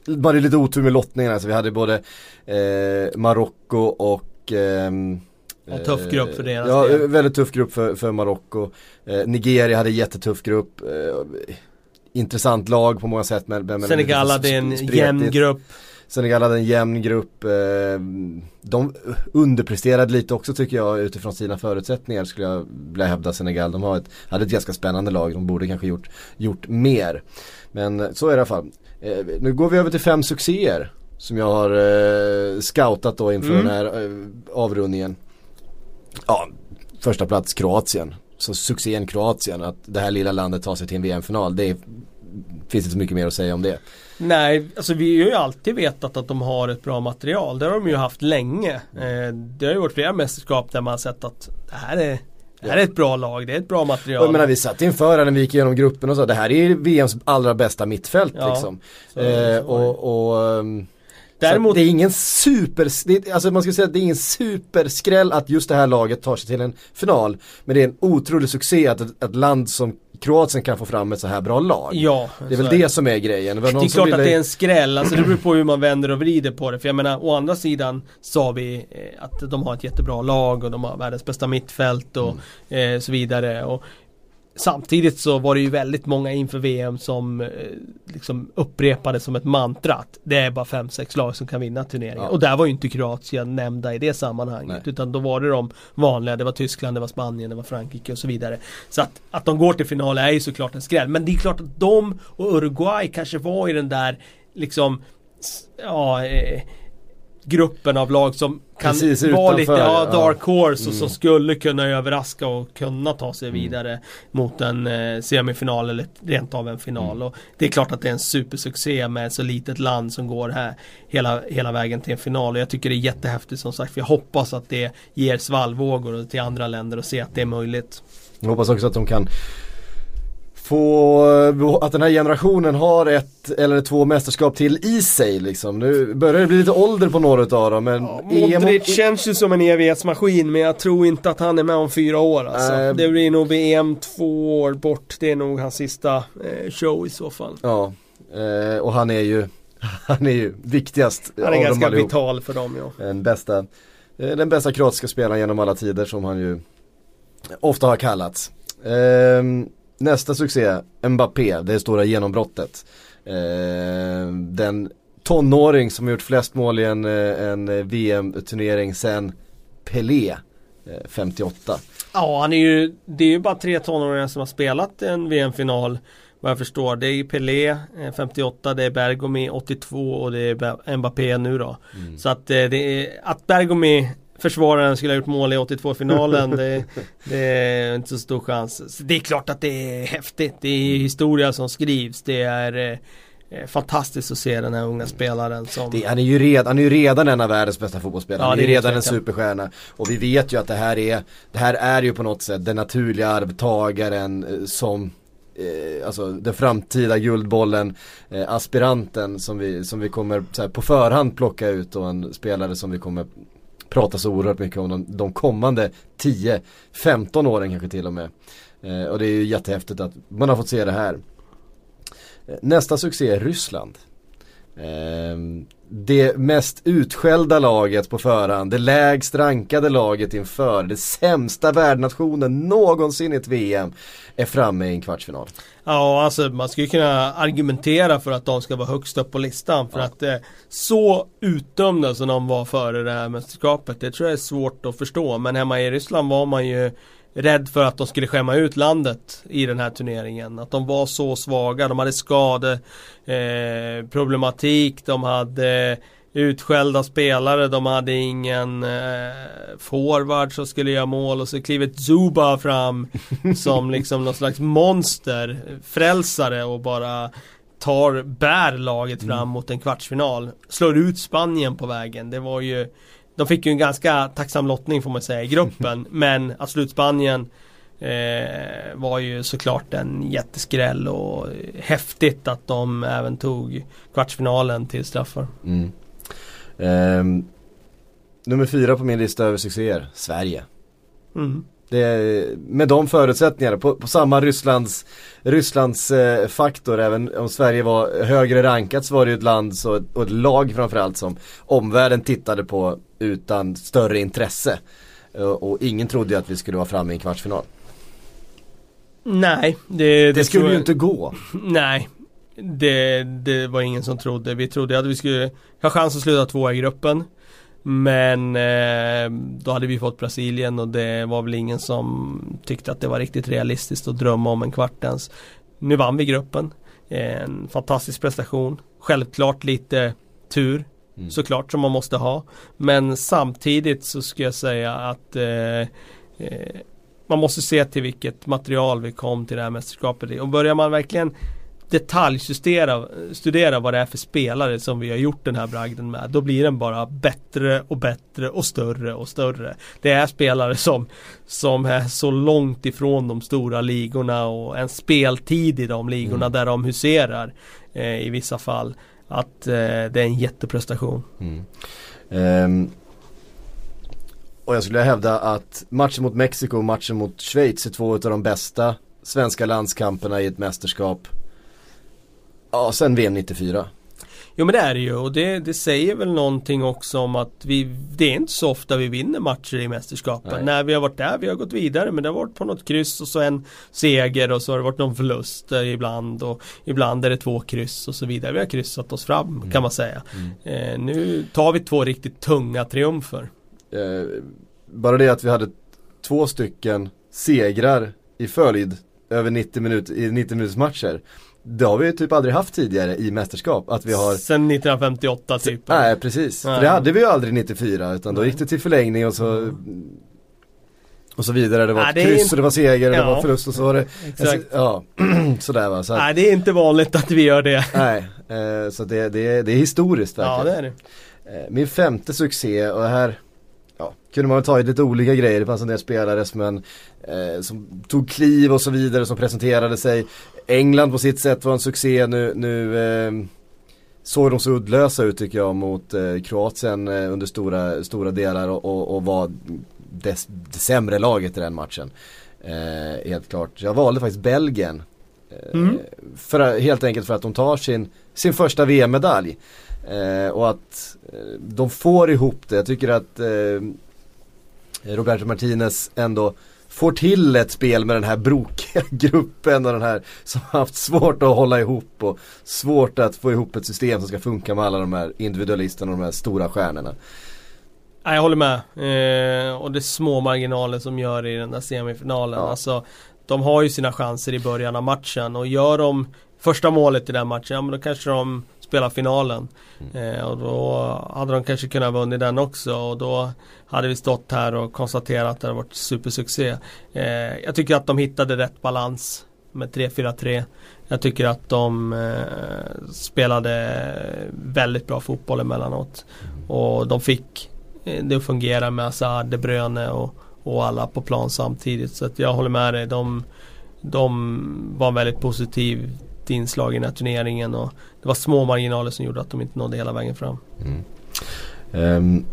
bara lite otur med lottningarna. Så vi hade både eh, Marocko och ehm, Ja, tuff grupp för deras Ja, del. väldigt tuff grupp för, för Marocko. Eh, Nigeria hade jättetuff grupp. Intressant lag på många sätt. Men, men Senegal hade en jämn grupp. Senegal hade en jämn grupp. Eh, de underpresterade lite också tycker jag utifrån sina förutsättningar skulle jag vilja hävda Senegal. De har ett, hade ett ganska spännande lag. De borde kanske gjort, gjort mer. Men så är det i alla fall. Eh, nu går vi över till fem succéer. Som jag har eh, scoutat då inför mm. den här avrundningen. Ja, första plats Kroatien. Så succén Kroatien, att det här lilla landet tar sig till en VM-final. Det är, finns inte så mycket mer att säga om det. Nej, alltså vi har ju alltid vetat att de har ett bra material. Det har de ju haft länge. Eh, det har ju varit flera mästerskap där man har sett att det här är det här är ett bra lag, det är ett bra material. jag menar, vi satt inför när vi gick igenom gruppen och så, det här är VMs allra bästa mittfält ja, liksom. Så, eh, så och, och um, Däremot... det är ingen super, det, alltså man ska säga att det är ingen superskräll att just det här laget tar sig till en final. Men det är en otrolig succé att ett, ett land som Kroatien kan få fram ett så här bra lag. Ja, det är väl det som är grejen. Det, det är klart ville... att det är en skräll, alltså det beror på hur man vänder och vrider på det. För jag menar, å andra sidan sa vi eh, att de har ett jättebra lag och de har världens bästa mittfält och mm. eh, så vidare. Och Samtidigt så var det ju väldigt många inför VM som eh, liksom upprepade som ett mantra att det är bara 5-6 lag som kan vinna turneringen. Ja. Och där var ju inte Kroatien nämnda i det sammanhanget. Nej. Utan då var det de vanliga, det var Tyskland, det var Spanien, det var Frankrike och så vidare. Så att, att de går till final är ju såklart en skräll. Men det är klart att de och Uruguay kanske var i den där liksom Ja eh, gruppen av lag som kan Precis, vara lite ja, dark horse och som mm. skulle kunna överraska och kunna ta sig mm. vidare mot en eh, semifinal eller rent av en final. Mm. Och det är klart att det är en supersuccé med ett så litet land som går här hela, hela vägen till en final. Och jag tycker det är jättehäftigt som sagt. För jag hoppas att det ger svallvågor till andra länder och se att det är möjligt. Jag hoppas också att de kan få, att den här generationen har ett eller två mästerskap till i sig liksom. Nu börjar det bli lite ålder på några av dem men ja, Modric EM... känns ju som en evighetsmaskin men jag tror inte att han är med om fyra år alltså. Äh... Det blir nog VM två år bort. Det är nog hans sista eh, show i så fall. Ja, eh, och han är ju Han är ju viktigast Han är ganska vital för dem ja. Den bästa eh, Den bästa kroatiska spelaren genom alla tider som han ju Ofta har kallats. Eh, Nästa succé, Mbappé, det stora genombrottet. Eh, den tonåring som gjort flest mål i en, eh, en VM-turnering sen Pelé, eh, 58. Ja, han är ju, det är ju bara tre tonåringar som har spelat en VM-final vad jag förstår. Det är Pelé 58, eh, det är Bergomi 82 och det är Mbappé nu då. Mm. Så att eh, det är, att Bergomi försvararen skulle ha gjort mål i 82-finalen. det, det, är inte så stor chans. Så det är klart att det är häftigt. Det är historia som skrivs. Det är eh, fantastiskt att se den här unga spelaren som det, han, är ju redan, han är ju redan en av världens bästa fotbollsspelare. Ja, han är, är redan en superstjärna. Och vi vet ju att det här är, det här är ju på något sätt den naturliga arvtagaren eh, som eh, alltså den framtida guldbollen, eh, aspiranten som vi, som vi kommer här, på förhand plocka ut och en spelare som vi kommer prata så oerhört mycket om de, de kommande 10-15 åren kanske till och med. Eh, och det är ju jättehäftigt att man har fått se det här. Eh, nästa succé är Ryssland. Eh, det mest utskällda laget på förhand, det lägst rankade laget inför, det sämsta värdnationen någonsin i ett VM är framme i en kvartsfinal. Ja, alltså man skulle kunna argumentera för att de ska vara högst upp på listan. För ja. att eh, så utdömda som de var före det här mästerskapet, det tror jag är svårt att förstå. Men hemma i Ryssland var man ju rädd för att de skulle skämma ut landet i den här turneringen. Att de var så svaga, de hade skadeproblematik, eh, de hade utskällda spelare, de hade ingen eh, forward som skulle göra mål och så kliver Zuba fram som liksom någon slags monster, frälsare och bara tar, bär laget fram mm. mot en kvartsfinal. Slår ut Spanien på vägen. Det var ju De fick ju en ganska tacksam lottning får man säga i gruppen men att slå ut Spanien eh, var ju såklart en jätteskräll och häftigt att de även tog kvartsfinalen till straffar. Mm. Um, nummer fyra på min lista över succéer, Sverige. Mm. Det, med de förutsättningarna, på, på samma Rysslands, Rysslands eh, faktor, även om Sverige var högre rankat så var det ju ett land så, och ett lag framförallt som omvärlden tittade på utan större intresse. Och, och ingen trodde ju att vi skulle vara framme i en kvartsfinal. Nej, det, det, det skulle ju inte gå. Nej, det, det var ingen som trodde. Vi trodde att vi skulle ha chans att sluta tvåa i gruppen. Men eh, då hade vi fått Brasilien och det var väl ingen som tyckte att det var riktigt realistiskt att drömma om en kvart ens. Nu vann vi gruppen. En fantastisk prestation. Självklart lite tur. Mm. Såklart som man måste ha. Men samtidigt så ska jag säga att eh, eh, man måste se till vilket material vi kom till det här mästerskapet Och börjar man verkligen detaljstudera studera vad det är för spelare som vi har gjort den här bragden med. Då blir den bara bättre och bättre och större och större. Det är spelare som, som är så långt ifrån de stora ligorna och en speltid i de ligorna mm. där de huserar eh, i vissa fall att eh, det är en jätteprestation. Mm. Um, och jag skulle hävda att matchen mot Mexiko och matchen mot Schweiz är två av de bästa svenska landskamperna i ett mästerskap. Ja, sen VM 94. Jo men det är det ju och det, det säger väl någonting också om att vi Det är inte så ofta vi vinner matcher i mästerskapen. Nej. När vi har varit där, vi har gått vidare men det har varit på något kryss och så en seger och så har det varit någon förlust ibland och ibland är det två kryss och så vidare. Vi har kryssat oss fram mm. kan man säga. Mm. Eh, nu tar vi två riktigt tunga triumfer. Eh, bara det att vi hade två stycken segrar i följd över 90 minuter, i 90 minuters matcher det har vi typ aldrig haft tidigare i mästerskap. Att vi har Sen 1958 typ. Nej precis. Nej. För det hade vi ju aldrig 94 utan då gick det till förlängning och så mm. Och så vidare. Det var Nej, det kryss inte... och det var seger och ja. det var förlust och så var det Exakt. Ja, sådär va. Så Nej det är inte vanligt att vi gör det. Nej, eh, så det, det, det är historiskt verkligen. Ja det är det. Eh, min femte succé och här ja, kunde man ta i lite olika grejer. Det fanns en del spelare som, en, eh, som tog kliv och så vidare som presenterade sig. England på sitt sätt var en succé nu, nu eh, såg de så uddlösa ut tycker jag mot eh, Kroatien eh, under stora, stora delar och, och, och var det sämre laget i den matchen. Eh, helt klart. Jag valde faktiskt Belgien. Eh, mm. För, helt enkelt för att de tar sin, sin första VM-medalj. Eh, och att eh, de får ihop det. Jag tycker att eh, Roberto Martinez ändå får till ett spel med den här brokiga gruppen och den här som har haft svårt att hålla ihop och svårt att få ihop ett system som ska funka med alla de här individualisterna och de här stora stjärnorna. Jag håller med. Eh, och det är små marginaler som gör i den där semifinalen. Ja. Alltså, de har ju sina chanser i början av matchen och gör de första målet i den matchen, ja men då kanske de spela finalen. Mm. Eh, och då hade de kanske kunnat vunnit den också och då hade vi stått här och konstaterat att det hade varit supersuccé. Eh, jag tycker att de hittade rätt balans med 3-4-3. Jag tycker att de eh, spelade väldigt bra fotboll emellanåt. Och de fick eh, det att fungera med Azar, De Bruyne och, och alla på plan samtidigt. Så att jag håller med dig. De, de var väldigt positiv inslag i den här turneringen och det var små marginaler som gjorde att de inte nådde hela vägen fram. Mm. Um,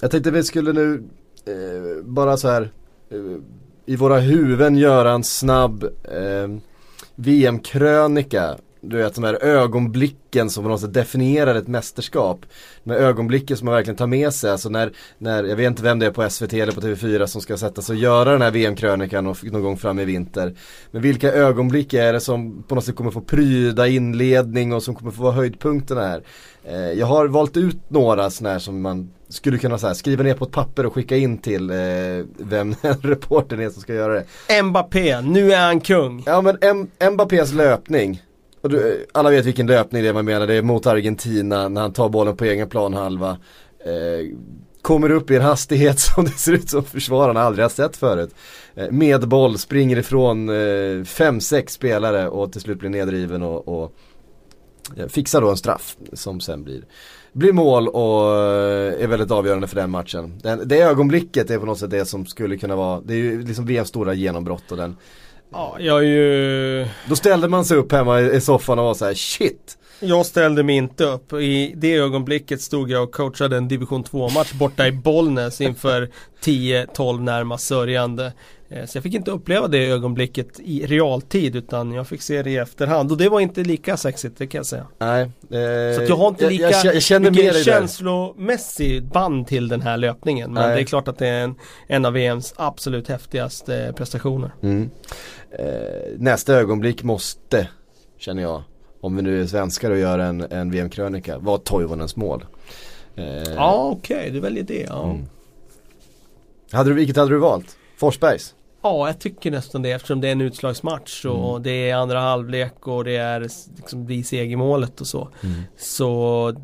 jag tänkte vi skulle nu uh, bara så här uh, i våra huvuden göra en snabb ehm, uh, VM-krönika du vet de här ögonblicken som på något sätt definierar ett mästerskap. De här ögonblicken som man verkligen tar med sig. Alltså när, när, jag vet inte vem det är på SVT eller på TV4 som ska sätta sig och göra den här VM-krönikan någon gång fram i vinter. Men vilka ögonblick är det som på något sätt kommer få pryda inledning och som kommer få vara höjdpunkterna här. Eh, jag har valt ut några sådana här som man skulle kunna så här, skriva ner på ett papper och skicka in till eh, vem reportern är som ska göra det. Mbappé, nu är han kung. Ja men M Mbappés löpning Eh, alla vet vilken löpning det är man menar, det är mot Argentina när han tar bollen på egen planhalva. Eh, kommer upp i en hastighet som det ser ut som försvararna aldrig har sett förut. Eh, med boll, springer ifrån eh, fem, sex spelare och till slut blir nedriven och, och eh, fixar då en straff som sen blir, blir mål och eh, är väldigt avgörande för den matchen. Den, det ögonblicket är på något sätt det som skulle kunna vara, det är ju liksom VMs stora genombrott och den Ja, jag är ju... Då ställde man sig upp hemma i soffan och var så här, shit. Jag ställde mig inte upp. I det ögonblicket stod jag och coachade en division 2-match borta i Bollnäs inför 10-12 närmast sörjande. Eh, så jag fick inte uppleva det ögonblicket i realtid utan jag fick se det i efterhand och det var inte lika sexigt, det kan jag säga. Nej. Eh, så jag har inte lika jag, jag, mycket känslomässig band till den här löpningen. Men Nej. det är klart att det är en, en av VMs absolut häftigaste prestationer. Mm. Eh, nästa ögonblick måste, känner jag, om vi nu är svenskar och gör en, en VM-krönika, vara Toivonens mål. Eh, ja okej, okay, du väljer det. Ja. Mm. Hade du, vilket hade du valt? Forsbergs? Ja, jag tycker nästan det eftersom det är en utslagsmatch och mm. det är andra halvlek och det är liksom blir segermålet och så. Mm. Så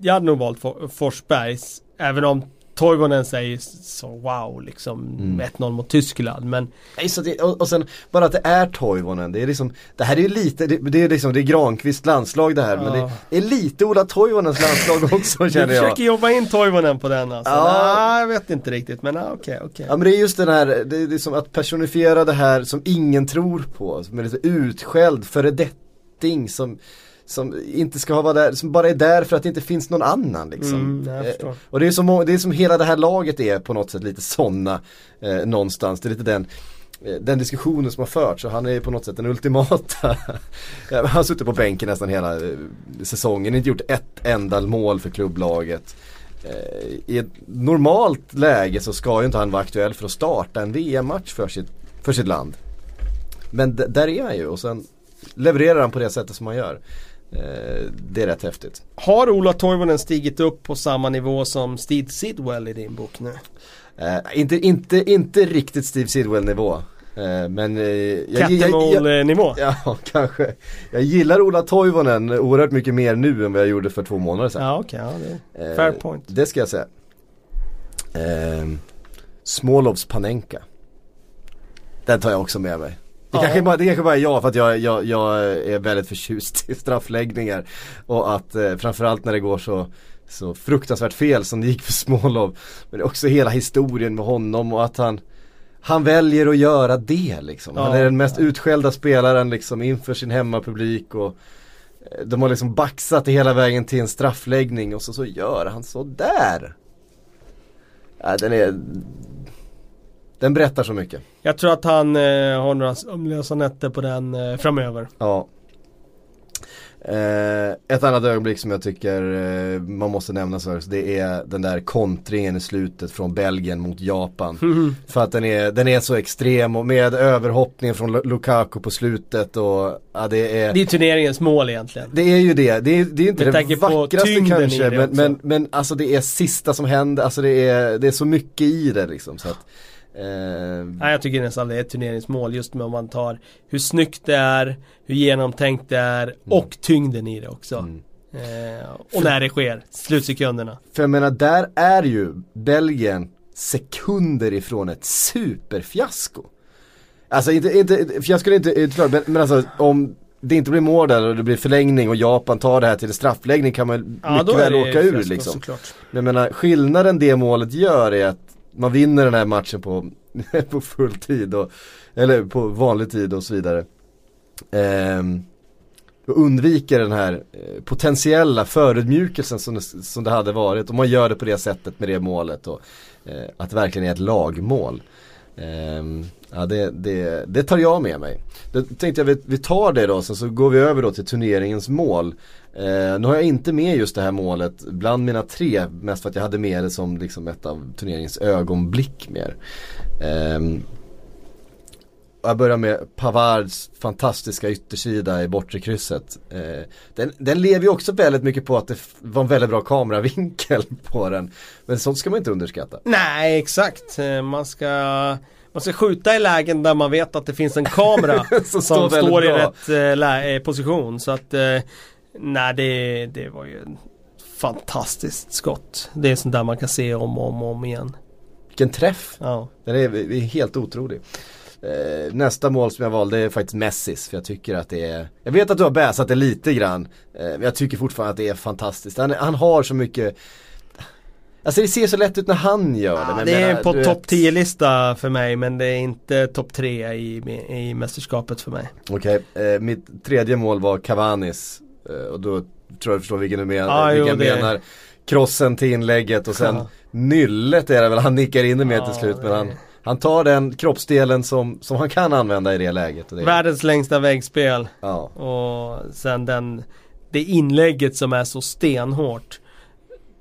jag hade nog valt Forsbergs. Även om Toivonen säger så wow liksom mm. 1-0 mot Tyskland men Nej, så det, och, och sen bara att det är Toivonen, det är liksom Det här är ju lite, det, det är liksom det är Granqvist landslag det här ja. men det är lite Ola Toivonens landslag också känner jag Du försöker jobba in Toivonen på den alltså? Ja. Nej, jag vet inte riktigt men okej okay, okej okay. Ja men det är just den här, det är liksom att personifiera det här som ingen tror på Som är lite utskälld föredetting som som inte ska vara där, som bara är där för att det inte finns någon annan liksom. Mm. Eh, och det är, som, det är som hela det här laget är på något sätt lite sådana eh, någonstans. Det är lite den eh, den diskussionen som har förts och han är på något sätt den ultimata Han har suttit på bänken nästan hela eh, säsongen, inte gjort ett enda mål för klubblaget eh, I ett normalt läge så ska ju inte han vara aktuell för att starta en VM-match för sitt, för sitt land Men där är han ju och sen levererar han på det sättet som han gör det är rätt häftigt. Har Ola Toivonen stigit upp på samma nivå som Steve Sidwell i din bok nu? Eh, inte, inte, inte riktigt Steve Sidwell nivå. Eh, men eh, Cattermole-nivå? Ja, kanske. Jag gillar Ola Toivonen oerhört mycket mer nu än vad jag gjorde för två månader sedan. Ja, okej. Okay, ja, det fair point. Det ska jag säga. Eh, Smolovs Panenka. Den tar jag också med mig. Det, ja. kanske bara, det kanske bara är jag för att jag, jag, jag är väldigt förtjust i straffläggningar. Och att eh, framförallt när det går så, så fruktansvärt fel som det gick för Smålov. Men det också hela historien med honom och att han han väljer att göra det liksom. Ja, han är den mest ja. utskällda spelaren liksom inför sin hemmapublik och eh, de har liksom baxat hela vägen till en straffläggning och så, så gör han så där. Ja, den är den berättar så mycket. Jag tror att han eh, har några sömnlösa nätter på den eh, framöver. Ja. Eh, ett annat ögonblick som jag tycker eh, man måste nämna så det är den där kontringen i slutet från Belgien mot Japan. Mm. För att den är, den är så extrem och med överhoppningen från Lukaku på slutet och ja, det är Det är turneringens mål egentligen. Det är ju det, det är, det är inte med det vackraste kanske men, men, men alltså det är sista som händer, alltså det är, det är så mycket i det liksom. Så att, Eh, Nej, jag tycker nästan det är ett turneringsmål just med om man tar hur snyggt det är, hur genomtänkt det är mm. och tyngden i det också. Mm. Eh, och när det sker, slutsekunderna. För jag menar, där är ju Belgien sekunder ifrån ett superfiasko. Alltså inte, inte fiasko är inte utslag, men, men alltså om det inte blir mål där och det blir förlängning och Japan tar det här till straffläggning kan man ja, mycket väl åka ur liksom. Såklart. Men jag menar skillnaden det målet gör är att man vinner den här matchen på, på full tid och, eller på vanlig tid och så vidare. Eh, och undviker den här eh, potentiella förödmjukelsen som det, som det hade varit. Och man gör det på det sättet med det målet och eh, att det verkligen är ett lagmål. Eh, ja, det, det, det, tar jag med mig. Då tänkte jag vi, vi tar det då, sen så går vi över då till turneringens mål. Eh, nu har jag inte med just det här målet bland mina tre, mest för att jag hade med det som liksom ett av turneringens ögonblick mer. Eh, jag börjar med Pavards fantastiska yttersida i bortre krysset. Eh, den, den, lever ju också väldigt mycket på att det var en väldigt bra kameravinkel på den. Men sånt ska man inte underskatta. Nej, exakt. Eh, man ska man ska skjuta i lägen där man vet att det finns en kamera som, som står i rätt eh, eh, position. Så att eh, Nej det, det var ju ett fantastiskt skott. Det är sånt där man kan se om och om, om igen. Vilken träff! Ja. Den är, är helt otrolig. Eh, nästa mål som jag valde är faktiskt Messis för jag tycker att det är Jag vet att du har bäsat det lite grann eh, Men jag tycker fortfarande att det är fantastiskt. Han, han har så mycket Alltså det ser så lätt ut när han gör det. Ja, det är på topp 10-lista för mig men det är inte topp 3 i, i mästerskapet för mig. Okej, okay. eh, mitt tredje mål var Cavanis och då tror jag du förstår vilken du menar. Ah, vilken jo, det... menar. Krossen till inlägget och sen ja. nyllet är det väl, han nickar in det med till slut men han, han tar den kroppsdelen som, som han kan använda i det läget. Det Världens längsta väggspel. Ja. Och sen den, det inlägget som är så stenhårt.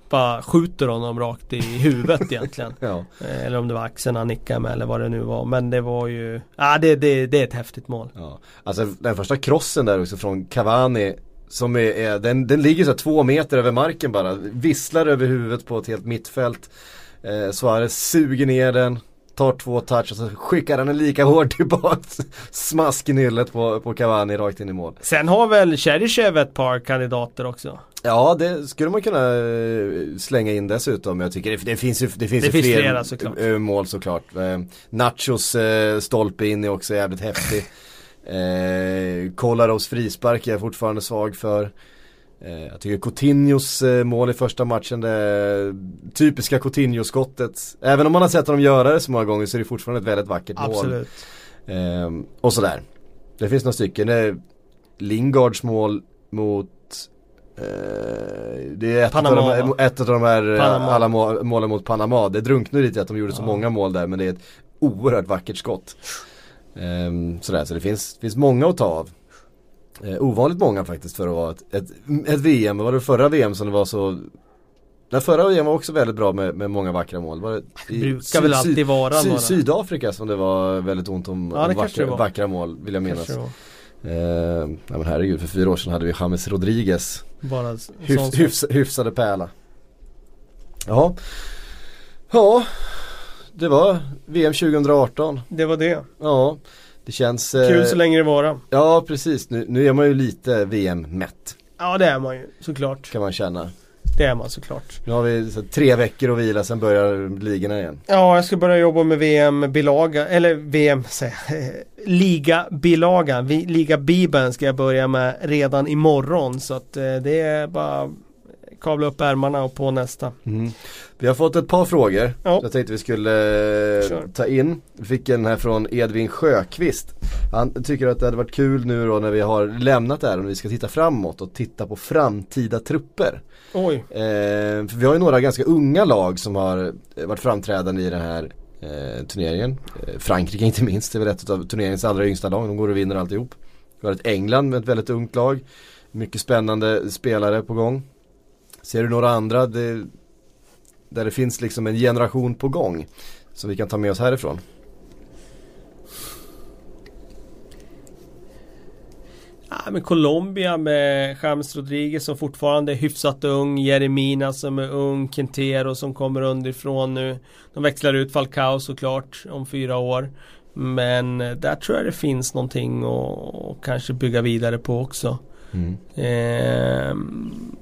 Bara skjuter honom rakt i huvudet egentligen. ja. Eh, eller om det var axeln han nickade med eller vad det nu var. Men det var ju, ja det, det, det är ett häftigt mål. Ja. Alltså den första krossen där också från Cavani som är, är den, den ligger så två meter över marken bara. Visslar över huvudet på ett helt mittfält. Eh, Suarez suger ner den. Tar två touch och så skickar han den lika hårt tillbaks. Smask i nyllet på, på Cavani rakt in i mål. Sen har väl Cheryshev ett par kandidater också? Ja det skulle man kunna eh, slänga in dessutom. Jag tycker det, det finns ju det finns det ju finns fler flera, såklart. mål såklart. Eh, Nachos stolpe in är också jävligt häftig. Eh, Kolaros frispark är jag fortfarande svag för. Eh, jag tycker Coutinhos eh, mål i första matchen, det typiska Coutinho-skottet. Även om man har sett honom göra det så många gånger så är det fortfarande ett väldigt vackert Absolut. mål. Eh, och sådär. Det finns några stycken. Eh, Lingards mål mot det är ett, Panama, av de, här- ett av de här eh, Panama. alla må, målen mot Panama. Det drunknar lite att de gjorde så Ja. många mål där men det är ett oerhört vackert skott. Ehm, sådär, så det finns, finns många att ta av. Eh, ovanligt många faktiskt för att vara ett, ett, ett VM. Var det förra VM som det var så den förra VM var också väldigt bra med, med många vackra mål. Var det Det brukar väl Syd- alltid vara Sy, några. Sydafrika som det var väldigt ont om, Ja, om vackra, vackra mål vill jag minnas. Eh, nej men herregud, för fyra år sedan hade vi James Rodriguez. Bara sak. hyfs, hyfsade pärla. Ja. Ja. Det var VM 2018. Det var det. Ja. Det känns... eh, Kul så länge det varar. Ja precis, nu, nu är man ju lite VM-mätt Ja det är man ju såklart. kan man känna. Det är man såklart. Nu har vi så, tre veckor att vila, sen börjar ligorna igen. Ja, jag ska börja jobba med VM-bilaga, eller VM, säger. Liga-bilagan, Liga-bibeln ska jag börja med redan imorgon. Så att eh, det är bara kavla upp ärmarna och på nästa. Mm. Vi har fått ett par frågor. Ja. Jag tänkte vi skulle eh, Kör. ta in. Vi fick en här från Edvin Sjöqvist. Han tycker att det hade varit kul nu då när vi har lämnat det här och vi ska titta framåt och titta på framtida trupper. Oj, Eh, för vi har ju några ganska unga lag som har eh, varit framträdande i den här eh, turneringen. Eh, Frankrike inte minst, det är väl ett av turneringens allra yngsta lag. De går och vinner alltihop. Vi har ett England med ett väldigt ungt lag. Mycket spännande spelare på gång. Ser du några andra det, där det finns liksom en generation på gång som vi kan ta med oss härifrån? Ja, men Colombia med James Rodriguez som fortfarande är hyfsat ung, Jeremina som är ung, Quintero som kommer underifrån nu. De växlar ut Falcao såklart om fyra år. Men eh, där tror jag det finns någonting att kanske bygga vidare på också. Ehm,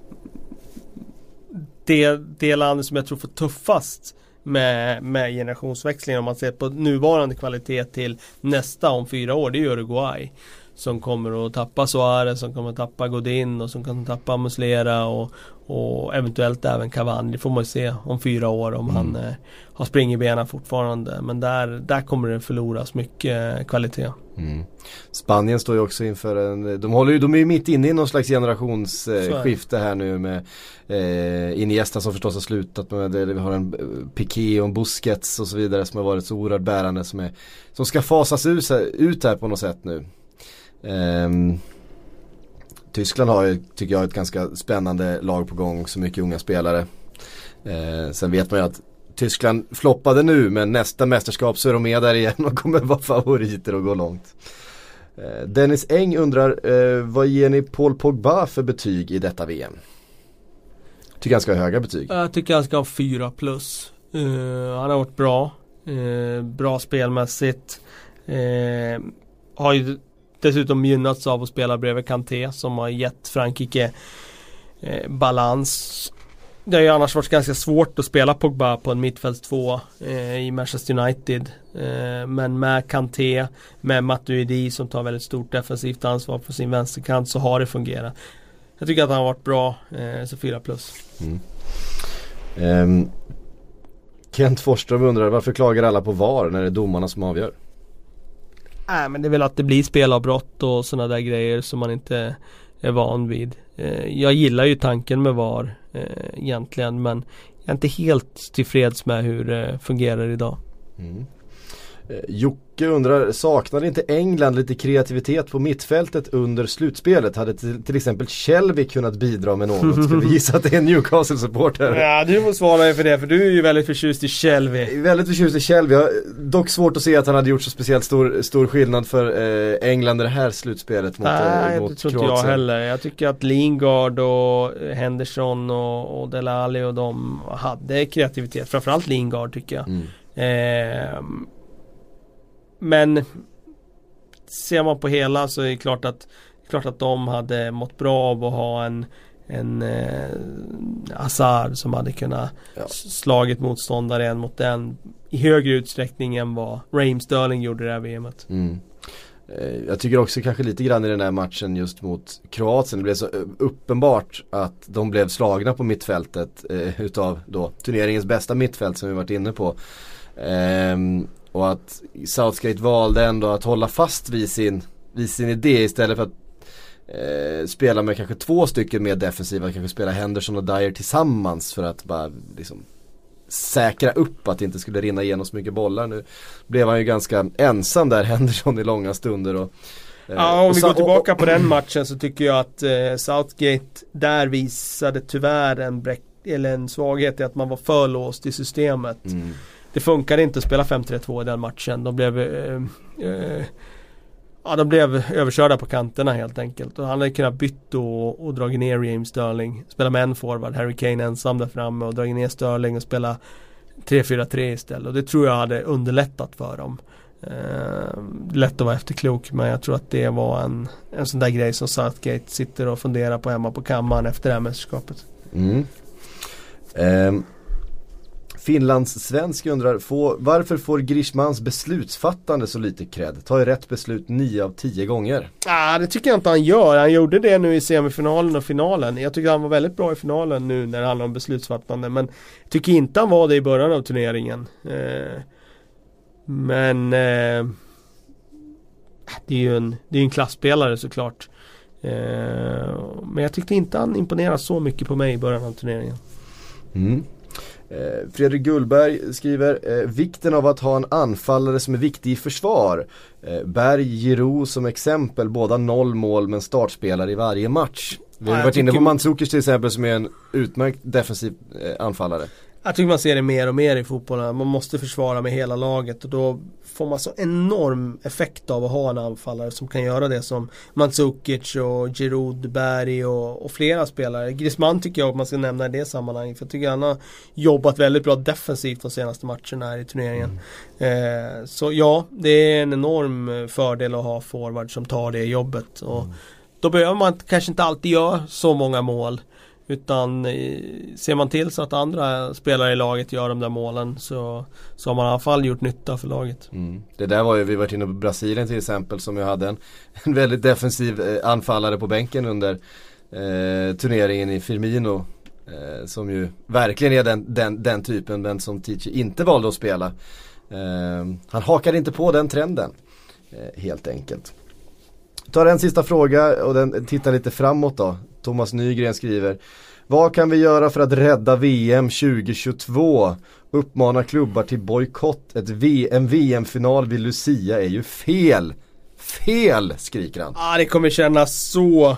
det, det landet som jag tror får tuffast med, med generationsväxlingen om man ser på nuvarande kvalitet till nästa om fyra år, det är Uruguay. Som kommer att tappa Suarez, som kommer att tappa Godin och som kan tappa Muslera och, och eventuellt även Cavani. Det får man se om fyra år om Mm. han eh, har springbenen fortfarande. Men där, där kommer det förloras mycket eh, kvalitet. Mm. Spanien står ju också inför en, de, håller ju, de är ju mitt inne i någon slags generationsskifte här nu med eh, Iniesta som förstås har slutat med det. Vi har en eh, Piqué och en Busquets och så vidare som har varit så oerhört bärande som, är, som ska fasas ut, ut här på något sätt nu. Ehm, Tyskland har ju, tycker jag, ett ganska spännande lag på gång, så mycket unga spelare. Ehm, sen vet man ju att Tyskland floppade nu men nästa mästerskap så är de med där igen och kommer vara favoriter och gå långt. Ehm, Dennis Eng undrar, eh, vad ger ni Paul Pogba för betyg i detta VM? Tycker han ska ha höga betyg. Jag tycker han ska ha 4 plus. Uh, han har varit bra. Uh, bra spelmässigt. Uh, har ju dessutom gynnats av att spela bredvid Kanté som har gett Frankrike eh, balans. Det har ju annars varit ganska svårt att spela Pogba på en mittfältstvå eh, i Manchester United. Eh, men med Kanté, med Matuidi som tar väldigt stort defensivt ansvar på sin vänsterkant så har det fungerat. Jag tycker att han har varit bra, eh, så 4 plus. Mm. Um, Kent Forsström undrar, varför klagar alla på VAR när det är domarna som avgör? Nej men det är väl att det blir spelavbrott och sådana där grejer som man inte är van vid. Eh, jag gillar ju tanken med VAR eh, egentligen men jag är inte helt tillfreds med hur det fungerar idag. Mm. Eh, Jocke undrar, saknade inte England lite kreativitet på mittfältet under slutspelet? Hade till, till exempel Shelby kunnat bidra med något? Ska vi gissa att det är en Newcastle-supporter? Ja du får svara för det för du är ju väldigt förtjust i Shelby. Väldigt förtjust i Shelby, dock svårt att se att han hade gjort så speciellt stor, stor skillnad för eh, England i det här slutspelet mot, Nej eh, det mot tror inte jag heller. Jag tycker att Lingard och Henderson och, och Delali och de hade kreativitet. Framförallt Lingard tycker jag. Mm. Ehm, men ser man på hela så är det klart att, klart att de hade mått bra av att ha en, en eh, Hazard som hade kunnat Ja. slagit motståndaren mot den i högre utsträckning än vad Raheem Sterling gjorde i det här VMet. Mm. Eh, Jag tycker också kanske lite grann i den här matchen just mot Kroatien. Det blev så eh, uppenbart att de blev slagna på mittfältet eh, utav då turneringens bästa mittfält som vi varit inne på. Ehm, och att Southgate valde ändå att hålla fast vid sin, vid sin idé istället för att eh, spela med kanske två stycken mer defensiva, kanske spela Henderson och Dyer tillsammans för att bara liksom säkra upp att det inte skulle rinna igenom så mycket bollar. Nu blev han ju ganska ensam där, Henderson i långa stunder. Och, eh, ja, om vi går tillbaka på den matchen så tycker jag att eh, Southgate där visade tyvärr en, bräck, eller en svaghet i att man var för låst i systemet. Mm. Det funkade inte att spela 5-3-2 i den matchen. De blev eh, eh, Ja de blev överkörda på kanterna helt enkelt. Och han hade kunnat bytt och, och dragit ner James Sterling. Spela med en forward, Harry Kane ensam där framme och dragit ner Sterling och spela 3-4-3 istället. Och det tror jag hade underlättat för dem. Eh, lätt att vara efterklok men jag tror att det var en, en sån där grej som Southgate sitter och funderar på hemma på kammaren efter det här mästerskapet. Mm. Um. Finlands svensk undrar, få, varför får Grishmans beslutsfattande så lite cred? Tar ju rätt beslut 9 av 10 gånger. Ah, det tycker jag inte han gör. Han gjorde det nu i semifinalen och finalen. Jag tycker han var väldigt bra i finalen nu när det handlar om beslutsfattande. Men jag tycker inte han var det i början av turneringen. Eh, men eh, det är ju en, det är en klassspelare såklart. Eh, men jag tyckte inte han imponerade så mycket på mig i början av turneringen. Mm. Eh, Fredrik Gullberg skriver eh, Vikten av att ha en anfallare som är viktig i försvar. Eh, Berg, Giroud som exempel, båda noll mål men startspelare i varje match. Vi har varit inne på Mandzukic till exempel som är en utmärkt defensiv anfallare. Jag tycker man ser det mer och mer i fotbollen. Man måste försvara med hela laget och då får man så enorm effekt av att ha en anfallare som kan göra det som Mandzukic och Giroud, Berg och, och, flera spelare. Griezmann tycker jag att man ska nämna i det sammanhanget. För jag tycker han har jobbat väldigt bra defensivt de senaste matcherna här i turneringen. Mm. Eh, så ja, det är en enorm fördel att ha forward som tar det jobbet. Och mm. Då behöver man kanske inte alltid göra så många mål. Utan ser man till så att andra spelare i laget gör de där målen så, så har man i alla fall gjort nytta för laget. Mm. Det där var ju, vi varit inne på Brasilien till exempel som ju hade en, en väldigt defensiv eh, anfallare på bänken under eh, turneringen i Firmino. Eh, som ju verkligen är den, den, den typen men som Tici inte valde att spela. Eh, han hakade inte på den trenden eh, helt enkelt. Tar en sista fråga och den tittar lite framåt då. Thomas Nygren skriver Vad kan vi göra för att rädda VM 2022? Uppmanar klubbar till bojkott. En VM-final vid Lucia är ju fel. Fel skriker han. Ja det kommer kännas så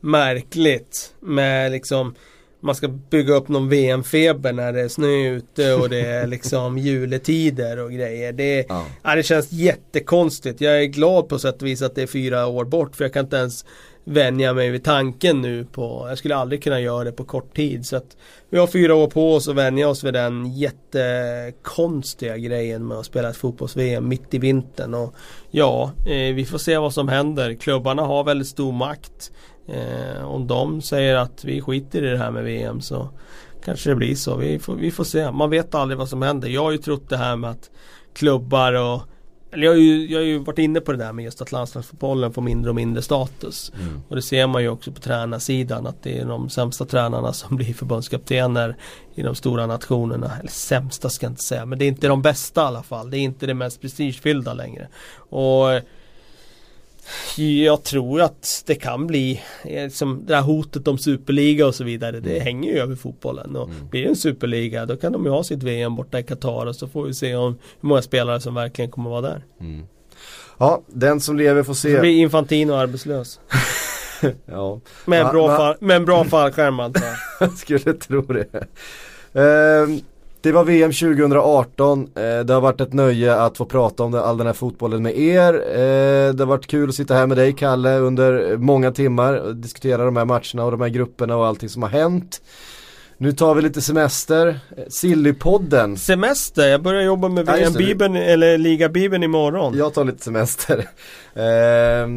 märkligt med liksom man ska bygga upp någon VM-feber när det är snö ute och det är liksom juletider och grejer. Det, ja. ja. det känns jättekonstigt. Jag är glad på sätt och vis att det är fyra år bort för jag kan inte ens vänja mig vid tanken nu på, jag skulle aldrig kunna göra det på kort tid. Så att vi har fyra år på oss att vänja oss vid den jättekonstiga grejen med att spela ett fotbolls-VM mitt i vintern. Och ja, eh, vi får se vad som händer. Klubbarna har väldigt stor makt. Eh, om de säger att vi skiter i det här med VM så kanske det blir så. Vi får, vi får se. Man vet aldrig vad som händer. Jag har ju trott det här med att klubbar och eller jag har, ju, jag har ju varit inne på det där med just att landslagsfotbollen får mindre och mindre status. Mm. Och det ser man ju också på tränarsidan att det är de sämsta tränarna som blir förbundskaptener i de stora nationerna. Eller sämsta ska jag inte säga, men det är inte de bästa i alla fall. Det är inte det mest prestigefyllda längre. Och jag tror att det kan bli liksom det här hotet om superliga och så vidare Det mm. hänger ju över fotbollen och mm. blir det en superliga då kan de ju ha sitt VM borta i Qatar och så får vi se om hur många spelare som verkligen kommer vara där mm. Ja, den som lever får se Så blir Infantino arbetslös ja. med, en bra med en bra fallskärm antar jag Skulle tro det uh, det var VM 2018, eh, det har varit ett nöje att få prata om all den här fotbollen med er. Eh, det har varit kul att sitta här med dig Kalle under många timmar och diskutera de här matcherna och de här grupperna och allting som har hänt. Nu tar vi lite semester, Sillypodden Semester? Jag börjar jobba med VM-bibeln eller Liga-bibeln imorgon Jag tar lite semester eh,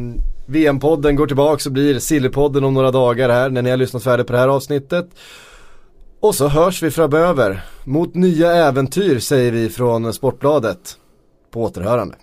VM-podden går tillbaka och blir Sillypodden om några dagar här när ni har lyssnat färdigt på det här avsnittet och så hörs vi framöver. Mot nya äventyr säger vi från Sportbladet. På återhörande.